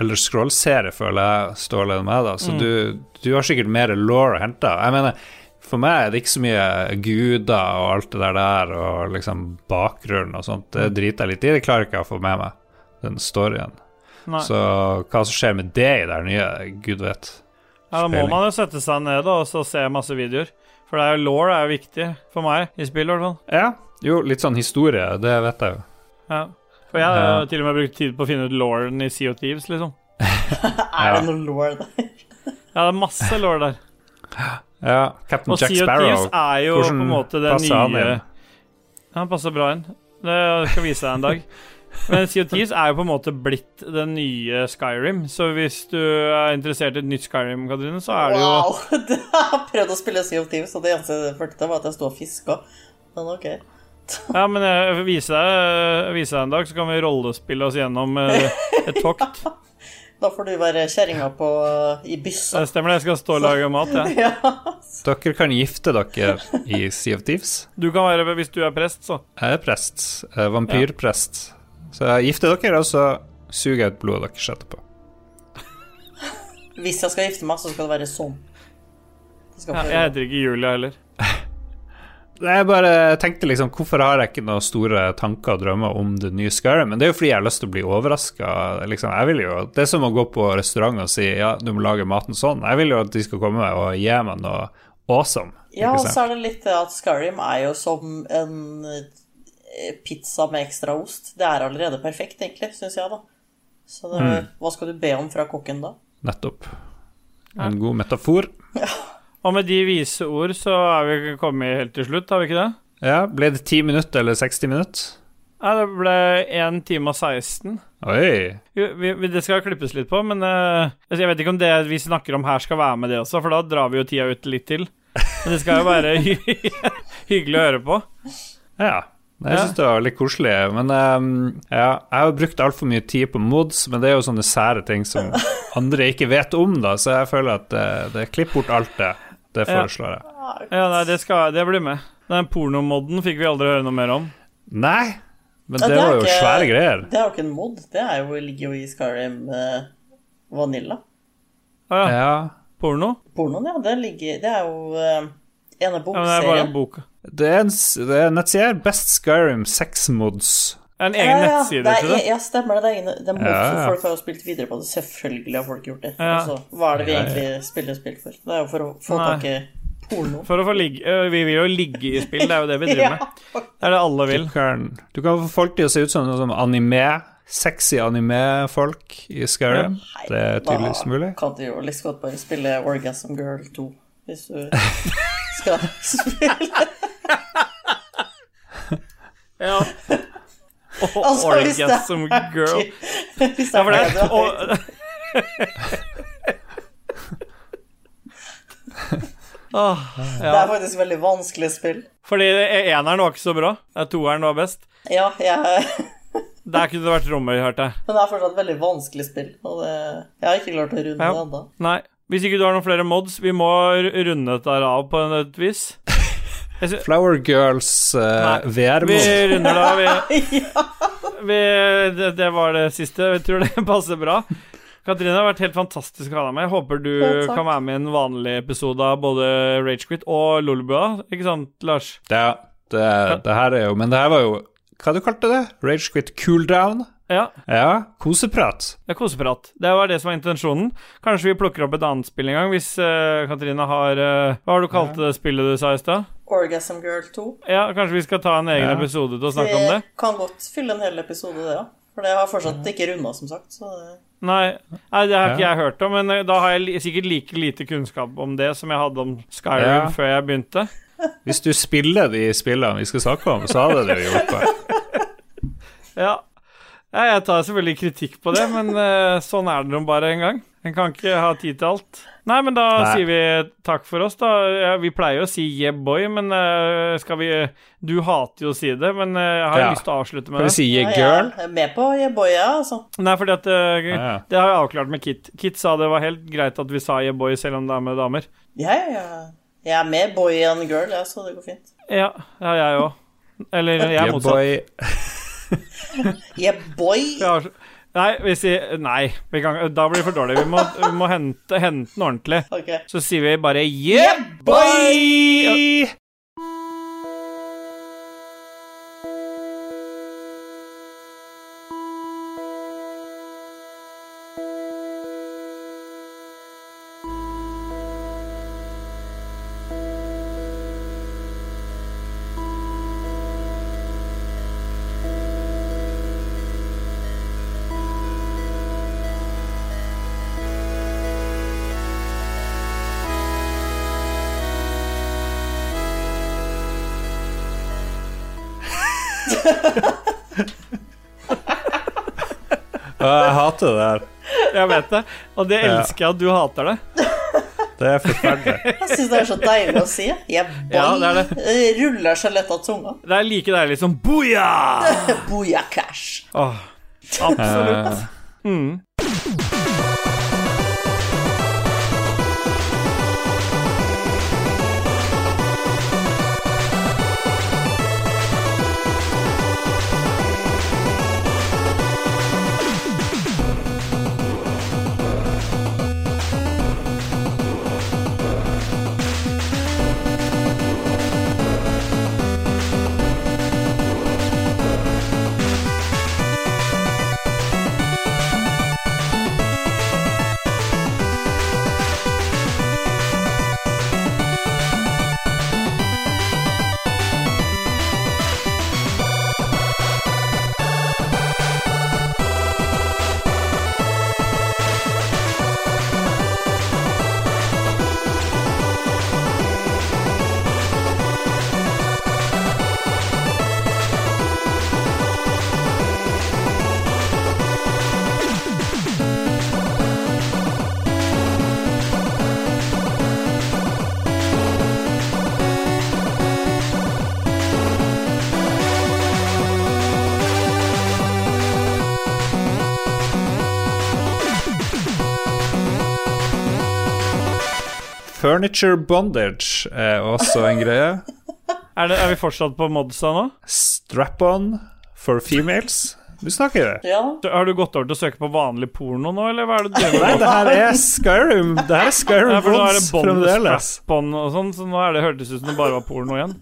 Eller scrollserie, føler jeg, Ståle, enn meg, da. Så Mm. du, du har sikkert mer law å hente. Jeg mener, for meg er det ikke så mye guder og alt det der der, og liksom bakgrunn og sånt. Det driter jeg litt i. Det klarer ikke jeg å få med meg, den storyen. Nei. Så hva som skjer med det i det nye, gud vet. Ja, da må man jo sette seg ned da, og så se masse videoer. For det er jo law er jo viktig for meg i spill, i hvert fall. Ja, jo, litt sånn historie, det vet jeg jo. Ja. For jeg har til og med brukt tid på å finne ut lauren i Sea of Thieves, liksom. Er det noe law der? Ja, det er masse law der. Ja, Captain Og Jack Sea of Thieves er jo Hvordan på en måte det han nye inn? Ja, han passer bra inn. Det skal vise deg en dag. Men Sea of Thieves er jo på en måte blitt den nye Skyrim, så hvis du er interessert i et nytt Skyrim, Katrine, så er det jo Wow! Jeg har prøvd å spille Sea of Thieves, og det eneste jeg følte var at jeg sto og fiska. Men ok. Ja, men jeg viser deg, jeg vil deg en dag, så kan vi rollespille oss gjennom eh, et tokt. Da får du være kjerringa i byssa. Det stemmer det, jeg skal stå og lage mat, jeg. Ja. Dere kan gifte dere i Sea of Thieves. Du kan være, hvis du er prest, så. Jeg er prest. eh, Vampyrprest. Så jeg gifter dere, og så suger jeg ut blodet deres etterpå. Hvis jeg skal gifte meg, så skal det være sånn. Det skal Ja, jeg heter ikke Julia heller. Jeg bare tenkte liksom Hvorfor har jeg ikke noen store tanker og drømmer om det nye Skyrim? Men det er jo fordi jeg har lyst til å bli overraska. Liksom, jeg vil jo Det er som å gå på restaurant og si ja, du må lage maten sånn. Jeg vil jo at de skal komme og gi meg noe awesome. Ja, og så er det litt det at Skyrim er jo som en eh, pizza med ekstra ost. Det er allerede perfekt, egentlig, syns jeg, da. Så det, Mm. hva skal du be om fra kokken da? Nettopp. En god metafor. Og med de vise ord så er vi kommet helt til slutt, har vi ikke det? Ja, Ble det 10 minutter eller 60 minutter? Nei, det ble 1 time og 16. Oi. Vi, vi, det skal klippes litt på, men altså, jeg vet ikke om det vi snakker om her, skal være med det også, for da drar vi jo tida ut litt til. Men det skal jo være hy hyggelig å høre på. Ja. Jeg syns det var litt koselig. Men um, ja, jeg har brukt altfor mye tid på mods, men det er jo sånne sære ting som andre ikke vet om, da, så jeg føler at det, det klipp bort alt det. Det foreslår jeg. Ja, nei, det, skal, det blir med. Den pornomodden fikk vi aldri høre noe mer om. Nei, men Ja, det det er var jo ikke- svære greier. Det er jo ikke en mod. Det er jo, ligger jo i Skyrim uh, Vanilla. Å ja. Ja. Porno? Pornoen, ja. Det, ligger, det er jo uh, ene Ja, det er bare en bokserien. bok. Det er en, det er en nettside. Best Skyrim sex mods. Det er en egen nettside det er, til det. Ja, stemmer det. Det er, det Ja, ja. folk har jo spilt videre på det. Selvfølgelig har folk gjort det. Ja. Altså, hva er det vi Ja, ja. egentlig spiller spill for? Det er jo for å få tak i porno. For å få ligge øh, Vi vil jo ligge i spill, det er jo det vi driver med. Det er det alle vil. Du kan, du kan få folk til å se ut som, som anime. Sexy anime-folk i Skyrim. Det er tydeligvis da mulig. kan du jo litt godt bare spille Orgasm Girl 2 hvis du skal spille. Ja. Oh, Altså, orgasm girl. Hvis det er det, Åh, Det er faktisk veldig vanskelig spill. Fordi eneren var ikke så bra. Er Toeren var best. Ja, jeg, Der kunne det vært rommet, hørte jeg. men det er fortsatt veldig vanskelig spill. Og det, jeg har ikke klart å runde Ja. det ennå. Hvis ikke du har noen flere mods, vi må runde dette av på et vis. Flower Girls uh, Nei. Vi runder da. Vi, vi, det, det var det siste. Jeg tror det passer bra. Katrine, det har vært helt fantastisk å ha deg med. Jeg håper du Ja, kan være med i en vanlig episode av både Ragequit og Lolbua. Ikke sant, Lars? Det, det, det her er jo Men det her var jo Hva du kalte det? Ragequit cooldown? Ja, Ja, koseprat. er koseprat. Det var det som var intensjonen. Kanskje vi plukker opp et annet spill en gang, hvis uh, Katrine har uh, Hva har du kalt det spillet du sa i stad? Orgasm Girl 2. Ja, kanskje vi skal ta en egen Ja. episode til å snakke om det? kan godt fylle en hel episode, det, ja. For det har fortsatt ikke runda, som sagt. Så det... Nei, nei, det har ikke Ja. jeg hørt om, men eh, da har jeg sikkert like lite kunnskap om det som jeg hadde om Skyrim Ja. før jeg begynte. Hvis du spiller de spillene vi skal snakke om, så hadde det jo hjulpet. Ja. ja, jeg tar selvfølgelig kritikk på det, men eh, sånn er det nå bare en gang. En kan ikke ha tid til alt. Nei, men da Nei. sier vi takk for oss, da. Ja, vi pleier jo å si yeah boy, men uh, skal vi Du hater jo å si det, men uh, jeg har Ja. lyst til å avslutte Kan med vi det. si yeah, girl? Jeg er med på yeah, boy, ja, altså. Nei, fordi at Ja. Det har jeg avklart med Kit. Kit sa det var helt greit at vi sa yeah boy selv om det er med damer. Ja, ja, ja. Jeg er med boy enn girl, ja, så det går fint. Ja, ja jeg òg. Eller jeg er Yeah, motsatt. boy. Yeah, boy! Vi har, nei, vi sier Nei, vi kan, da blir det for dårlig. Vi må, vi må hente, hente den ordentlig. Okay. Så sier vi bare yeah, boy! Vet det. Og det elsker jeg at du hater det. Det er forferdelig. Jeg syns det er så deilig å si. Jeg! Ja, det det. Det ruller så lett av tunga. Det er like deilig som booyah! Booyah cash. Oh, absolutt. Eh, Mm. Furniture bondage er også en greie. Er, det, er vi fortsatt på modsa nå? Strap-on for females. Du snakker det. Ja. Har du gått over til å søke på vanlig porno nå, eller hva er det du gjør? Nei, det her er Skyrim. Det her er Skyrim Ja, for nå er det fremdeles. strap-on og sånn, så nå er det hørtes ut som det bare var porno igjen.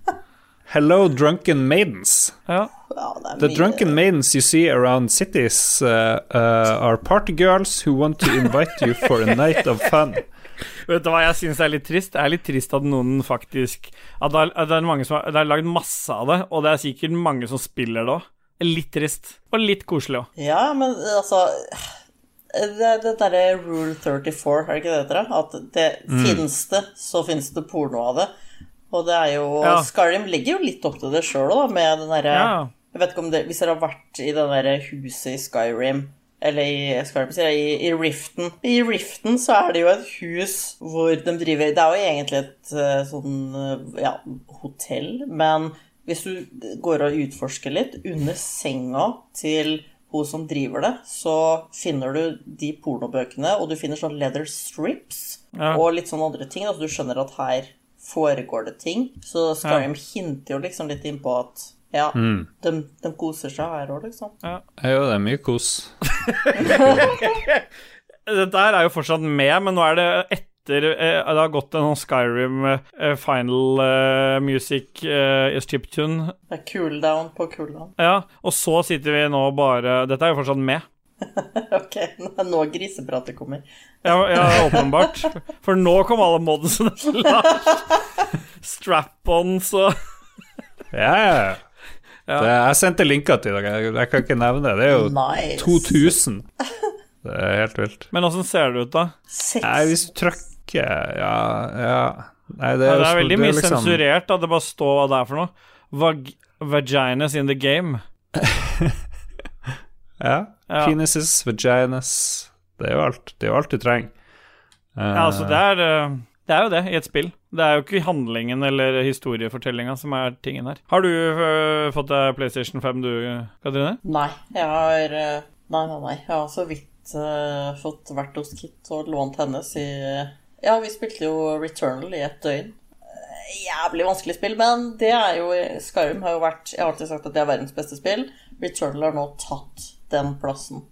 Hello, drunken maidens. Ja. ja er The mye- drunken maidens you see around cities uh, uh, are party girls who want to invite you for a night of fun. Vet du hva jeg syns er litt trist? Det er litt trist at noen faktisk At det er, at det er mange som har, det er lagd masse av det, og det er sikkert mange som spiller det òg. Litt trist. Og litt koselig òg. Ja, men altså Det, det derre rule 34, er det ikke det det heter? At det Mm. finnes det, så finnes det porno av det. Og det er jo Ja. Skyrim legger jo litt opp til det sjøl òg, med den derre Ja. Jeg vet ikke om det Hvis dere har vært i det derre huset i Skyrim eller i, jeg, i, i Riften I Riften så er det jo et hus hvor de driver Det er jo egentlig et eh, sånn eh, ja, hotell, men hvis du går og utforsker litt under senga til hun som driver det, så finner du de pornobøkene, og du finner sånn leather strips Ja. og litt sånne andre ting. Altså du skjønner at her foregår det ting. Så Skyrim hinter jo liksom litt inn på at ja, Mm. de, de koser seg her òg, liksom. Ja, Jo, det er mye kos. Dette her er jo fortsatt med, men nå er det etter eh, Det har gått en sånn Skyrim eh, final eh, music uh, chiptune. Det er cooldown på cooldown. Ja, og så sitter vi nå bare Dette er jo fortsatt med. Ok, nå nå grisepratet kommer. Ja, ja åpenbart. For nå kom alle modsene til Lars. Strap-ons og Ja, ja. Ja. Det, jeg sendte linker til dere. Jeg, jeg kan ikke nevne det. Det er jo Nice. 2000. Det er helt vilt. Men åssen ser det ut, da? Nei, hvis du trykker Ja, ja Nei, det er, er, det er veldig det er mye liksom- sensurert at det bare står hva det er for noe. Vag vaginas in the game. Ja. Ja. Penises, vaginas Det er jo alt, det er jo alt du trenger. Uh, Ja, altså, det er, eh, det er jo det i et spill. Det er jo ikke handlingen eller historiefortellinga som er tingen her. Har du øh, fått deg PlayStation 5 du, Katrine? Nei, jeg har eh, Nei, nei, nei. Jeg har så vidt eh, fått vært hos Kit og lånt hennes i Ja, vi spilte jo Returnal i et døgn. Eh, Jævlig vanskelig spill, men det er jo Skyrim har jo vært Jeg har alltid sagt at det er verdens beste spill. Returnal har nå tatt den plassen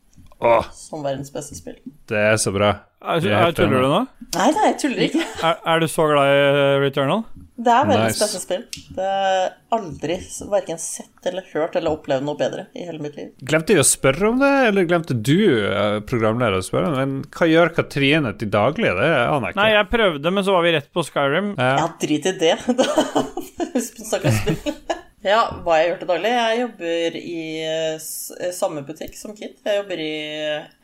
Åh, som verdens beste spill. det er så bra. Er, Jeg er er, tuller du nå? Nei, nei, jeg tuller ikke. Er, er du så glad i øh, Returnal? Det er veldig Nice. beste spill. Det er aldri verken sett eller hørt eller opplevd noe bedre i hele mitt liv. Glemte jeg å spørre om det, eller glemte du, eh, programleder, å spørre? Men hva gjør Katrine til daglig? Det aner jeg ikke. Nei, jeg prøvde, men så var vi rett på Skyrim. Ja. Ja, drit i det. Snakker spill. Ja, hva jeg gjør til daglig? Jeg jobber i eh, eh, samme butikk som Kid. Jeg jobber i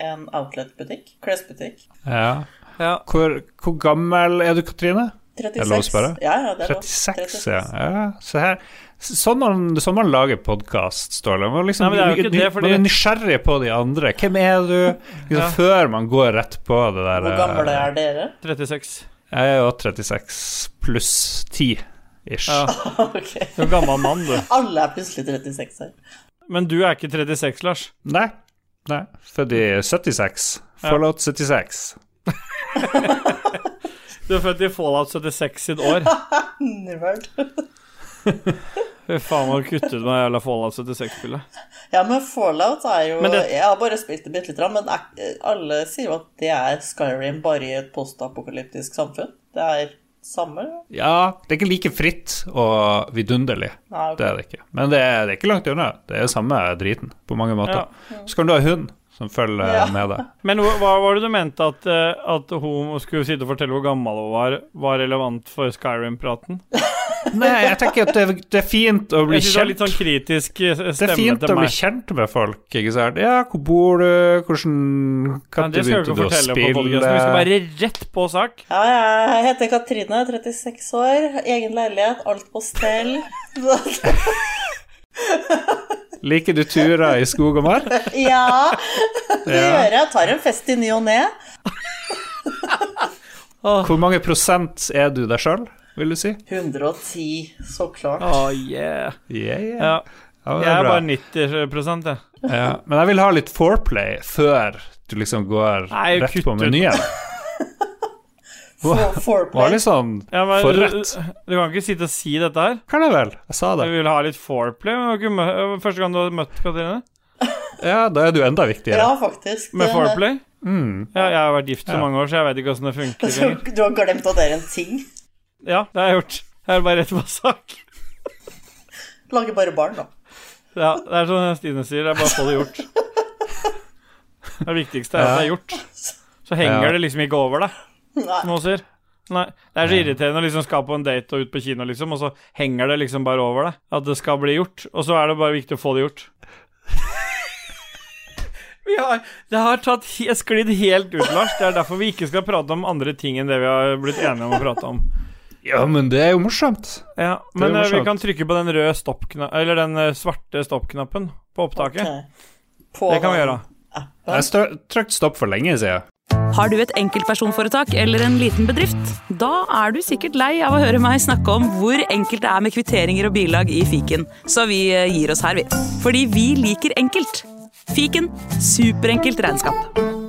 en outlet-butikk. Klesbutikk. Ja. Ja. Hvor, hvor gammel er du, Katrine? 36. Er det lov å spørre? Ja, ja, det er 36, 36, ja. ja. Se her. Sånn man, sånn man lager podkast, Ståle. Man, liksom, Nei, er det, fordi- man er nysgjerrig på de andre. Hvem er du? Liksom, Ja. Før man går rett på det der Hvor gamle er dere? 36. Jeg er jo 36 pluss 10 ish. Ja. okay. Du er en gammel mann, du. Alle er plutselig 36 her. Men du er ikke 36, Lars. Nei. Nei. Født i 76. Fallout 76. Du er født i Fallout 76 sitt år. Nerd. Fy faen, må du kutte ut med jævla Fallout 76-spillet. Ja, men Fallout er jo det- Jeg har bare spilt det bitte lite grann, men alle sier jo at det er Skyrim bare i et postapokalyptisk samfunn. Det er samme Ja, det er ikke like fritt og vidunderlig. Nei, okay. Det er det ikke. Men det er, det er ikke langt unna. Det er samme driten på mange måter. Ja. Så kan du ha hund som følger Ja. med deg. Men hva var det du mente at, eh, at hun skulle sitte og fortelle hvor gammel hun var, var relevant for Skyrim-praten? Nei, jeg tenker at det, det er fint å bli Jeg synes det er litt sånn kritisk stemme Det er fint å bli kjent med folk, ikke sant. Ja, hvor bor du, hvordan Når det skal vi begynte ikke du å fortelle på spille? podcasten. Vi skal bare rett på sak. Ja, jeg heter Katrine, 36 år, egen leilighet, alt på stell. Liker du turer i skog og mark? ja, det Ja. gjør jeg. Tar en fest i ny og ne. Hvor mange prosent er du deg sjøl, vil du si? 110, så klart. Oh, yeah. Yeah, yeah. Ja. Ja, Jeg er bra. bare 90 jeg. Ja, men jeg vil ha litt foreplay før du liksom går Nei, rett på menyen. For, Var foreplay. litt sånn Ja, men, forrett. du, du kan ikke sitte og si dette her. Kan jeg vel? Jeg sa det. Du vil ha litt foreplay. Første gang du har møtt Katrine Ja, da er du enda viktigere. Ja, faktisk. med Det- foreplay. Mm. Ja, jeg har vært gift så Ja. mange år, så jeg vet ikke åssen det funker. Du har glemt at det er en ting? Ja, det har jeg gjort. Jeg er bare rett på sak. Lager bare barn, da. Ja, det er som Stine sier, det er bare å få det gjort. Det viktigste er at det er gjort. Så henger Ja. det liksom ikke over deg, som hun sier. Nei, Det er så irriterende å liksom skal på en date og ut på kino, liksom, og så henger det liksom bare over deg at det skal bli gjort, og så er det bare viktig å få det gjort. Vi har, det har tatt sklidd helt ut, Lars. Det er derfor vi ikke skal prate om andre ting enn det vi har blitt enige om å prate om. Ja, men det er jo morsomt. Ja, Men morsomt. vi kan trykke på den røde stoppknappen Eller den eh, svarte stoppknappen på opptaket. Okay. På Det kan vi gjøre. appen. Jeg har trykte stopp for lenge siden. Har du et enkeltpersonforetak eller en liten bedrift? Da er du sikkert lei av å høre meg snakke om hvor enkelt det er med kvitteringer og bilag i fiken, så vi eh, gir oss her, vi. Fordi vi liker enkelt. Fiken superenkelt regnskap.